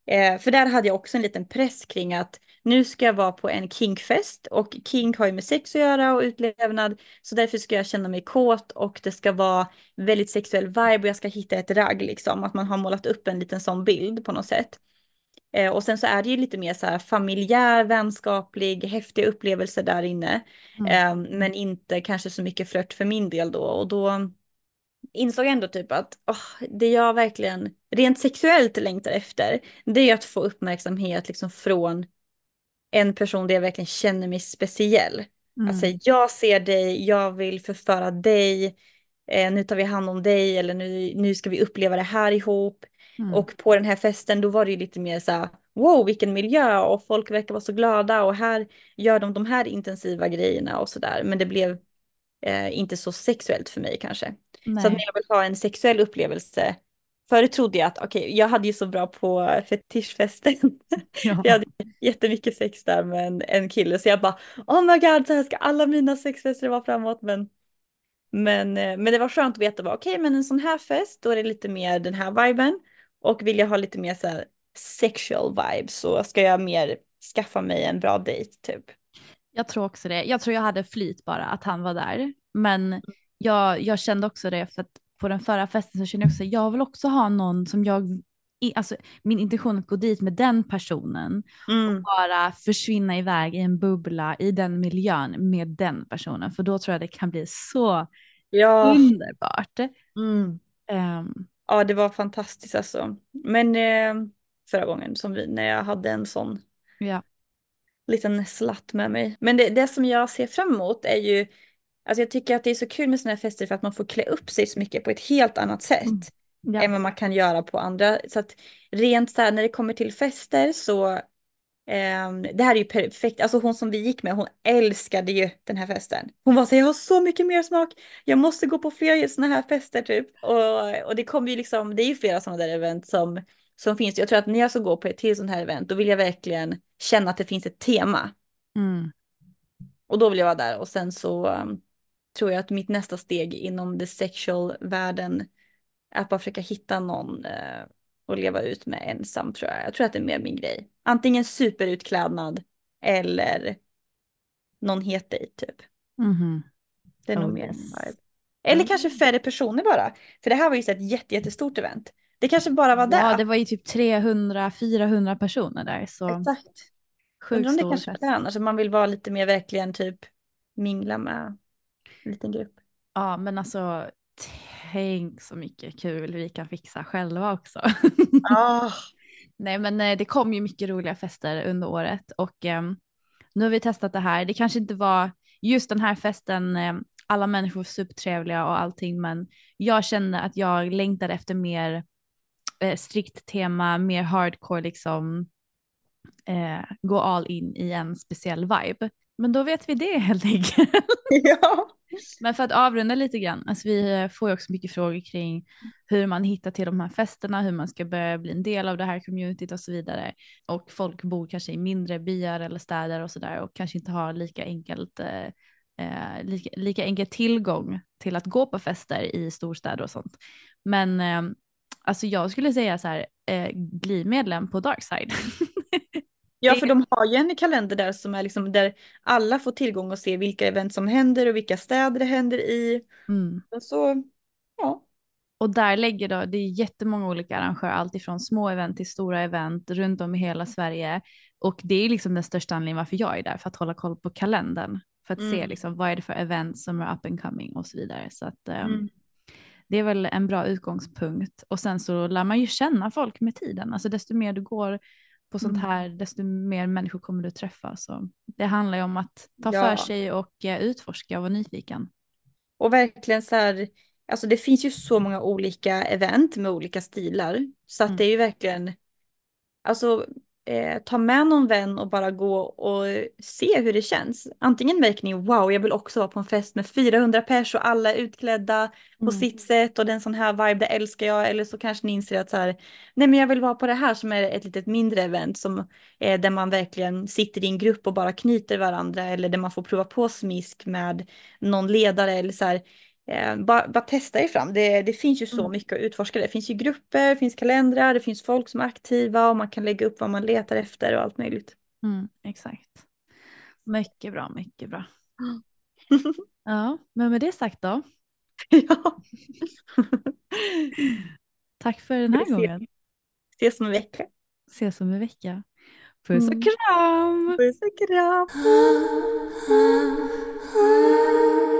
eh, för där hade jag också en liten press kring att nu ska jag vara på en kinkfest och kink har ju med sex att göra och utlevnad, så därför ska jag känna mig kåt och det ska vara väldigt sexuell vibe och jag ska hitta ett ragg liksom, att man har målat upp en liten sån bild på något sätt. Eh, och sen så är det ju lite mer så här familjär, vänskaplig, häftiga upplevelser där inne. Eh, men inte kanske så mycket flört för min del då. Och då insåg jag ändå typ att åh, det jag verkligen rent sexuellt längtar efter, det är att få uppmärksamhet liksom från en person där jag verkligen känner mig speciell. Mm. Alltså jag ser dig, jag vill förföra dig, eh, nu tar vi hand om dig eller nu, nu ska vi uppleva det här ihop. Mm. Och på den här festen då var det ju lite mer så här, wow vilken miljö och folk verkar vara så glada och här gör de de här intensiva grejerna och sådär. Men det blev eh, inte så sexuellt för mig kanske. Nej. Så att när jag vill ha en sexuell upplevelse, förut trodde jag att okej, jag hade ju så bra på fetischfesten. *laughs* Ja. Jag hade jättemycket sex där med en, kille så jag bara oh my god så här ska alla mina sexfester vara framåt men men, eh, men det var skönt att veta, okej men en sån här fest då är det lite mer den här viben och vill jag ha lite mer så här sexual vibes så ska jag mer skaffa mig en bra dejt typ. Jag tror också det. Jag tror jag hade flyt bara att han var där. Men jag, jag kände också det för att på den förra festen så kände jag också jag vill också ha någon som jag, alltså min intention att gå dit med den personen Mm. bara försvinna iväg i en bubbla i den miljön med den personen. För då tror jag det kan bli så Ja. underbart. Mm. Ehm, Ja, det var fantastiskt alltså. Men eh, förra gången som vi, när jag hade en sån ja. liten slatt med mig. Men det, det som jag ser fram emot är ju, alltså jag tycker att det är så kul med sådana här fester för att man får klä upp sig så mycket på ett helt annat sätt. Mm. Ja. än vad man kan göra på andra. Så att rent så här när det kommer till fester så det här är ju perfekt. Alltså hon som vi gick med, hon älskade ju den här festen. Hon var så jag har så mycket mer smak. Jag måste gå på fler sådana här fester typ. Och, och det kommer ju liksom, det är ju flera sådana där event som, som finns. Jag tror att när jag ska gå på ett till sådant här event, då vill jag verkligen känna att det finns ett tema. Mm. Och då vill jag vara där. Och sen så um, tror jag att mitt nästa steg inom the sexual världen att bara försöka hitta någon eh, och leva ut med ensam tror jag. Jag tror att det är mer min grej. Antingen superutklädnad eller någon het dejt typ. Mhm. Det är nog Oh, mer yes. min vibe. Eller kanske färre personer bara. För det här var ju så ett jätte, jättestort event. Det kanske bara var Ja, det. det var ju typ 300-400 personer där. Så Exakt. sjukt Undrar om det kanske fest. det annars. Man vill vara lite mer verkligen typ mingla med en liten grupp. Ja, men alltså tänk så mycket kul vi kan fixa själva också. Ah. *laughs* Nej, men eh, det kom ju mycket roliga fester under året och ehm, nu har vi testat det här. Det kanske inte var just den här festen, eh, alla människor supertrevliga och allting, men jag kände att jag längtade efter mer eh, strikt tema, mer hardcore liksom, eh, gå all in i en speciell vibe. Men då vet vi det helt enkelt. *laughs* ja. Men för att avrunda lite grann, alltså vi eh, får ju också mycket frågor kring hur man hittar till de här festerna, hur man ska börja bli en del av det här communityt och så vidare. Och folk bor kanske i mindre byar eller städer och sådär och kanske inte har lika enkelt, eh, eh lika, lika enkel tillgång till att gå på fester i storstäder och sånt. Men eh, alltså jag skulle säga så här, eh, bli medlem på Darkside. *laughs* Ja, för de har ju en kalender där som är liksom där alla får tillgång och se vilka event som händer och vilka städer det händer i. Mm. Och så, ja. Och där lägger då, det är jättemånga olika arrangörer, allt ifrån små event till stora event runt om i hela Sverige. Och det är liksom den största anledningen varför jag är där, för att hålla koll på kalendern. För att se Mm. liksom vad är det för event som är up and coming och så vidare. Så att eh, Mm. det är väl en bra utgångspunkt. Och sen så lär man ju känna folk med tiden. Alltså desto mer du går på sånt Mm. här, desto mer människor kommer du träffa. Så det handlar ju om att ta Ja. för sig och eh, utforska och vara nyfiken. Och verkligen så här, alltså det finns ju så många olika event med olika stilar. Så att Mm. det är ju verkligen, alltså eh, ta med någon vän och bara gå och se hur det känns. Antingen ni, wow, jag vill också vara på en fest med 400 pers och alla är utklädda på Mm. sitt sätt och den sån här vibe, det älskar jag. Eller så kanske ni inser att så här, nej men jag vill vara på det här som är ett litet mindre event som eh, där man verkligen sitter i en grupp och bara knyter varandra eller där man får prova på smisk med någon ledare eller så här. Eh, bara, bara testa er fram. Det, det finns ju så Mm. mycket att utforska. Det finns ju grupper, det finns kalendrar, det finns folk som är aktiva och man kan lägga upp vad man letar efter och allt möjligt. Mm, exakt. Mycket bra, mycket bra. *gasps* Ja, men med det sagt då. ja. *laughs* Tack för den här ses. gången. Ses om en vecka. Ses om en vecka. Puss och Mm. kram! Puss och kram. *gasps* *laughs*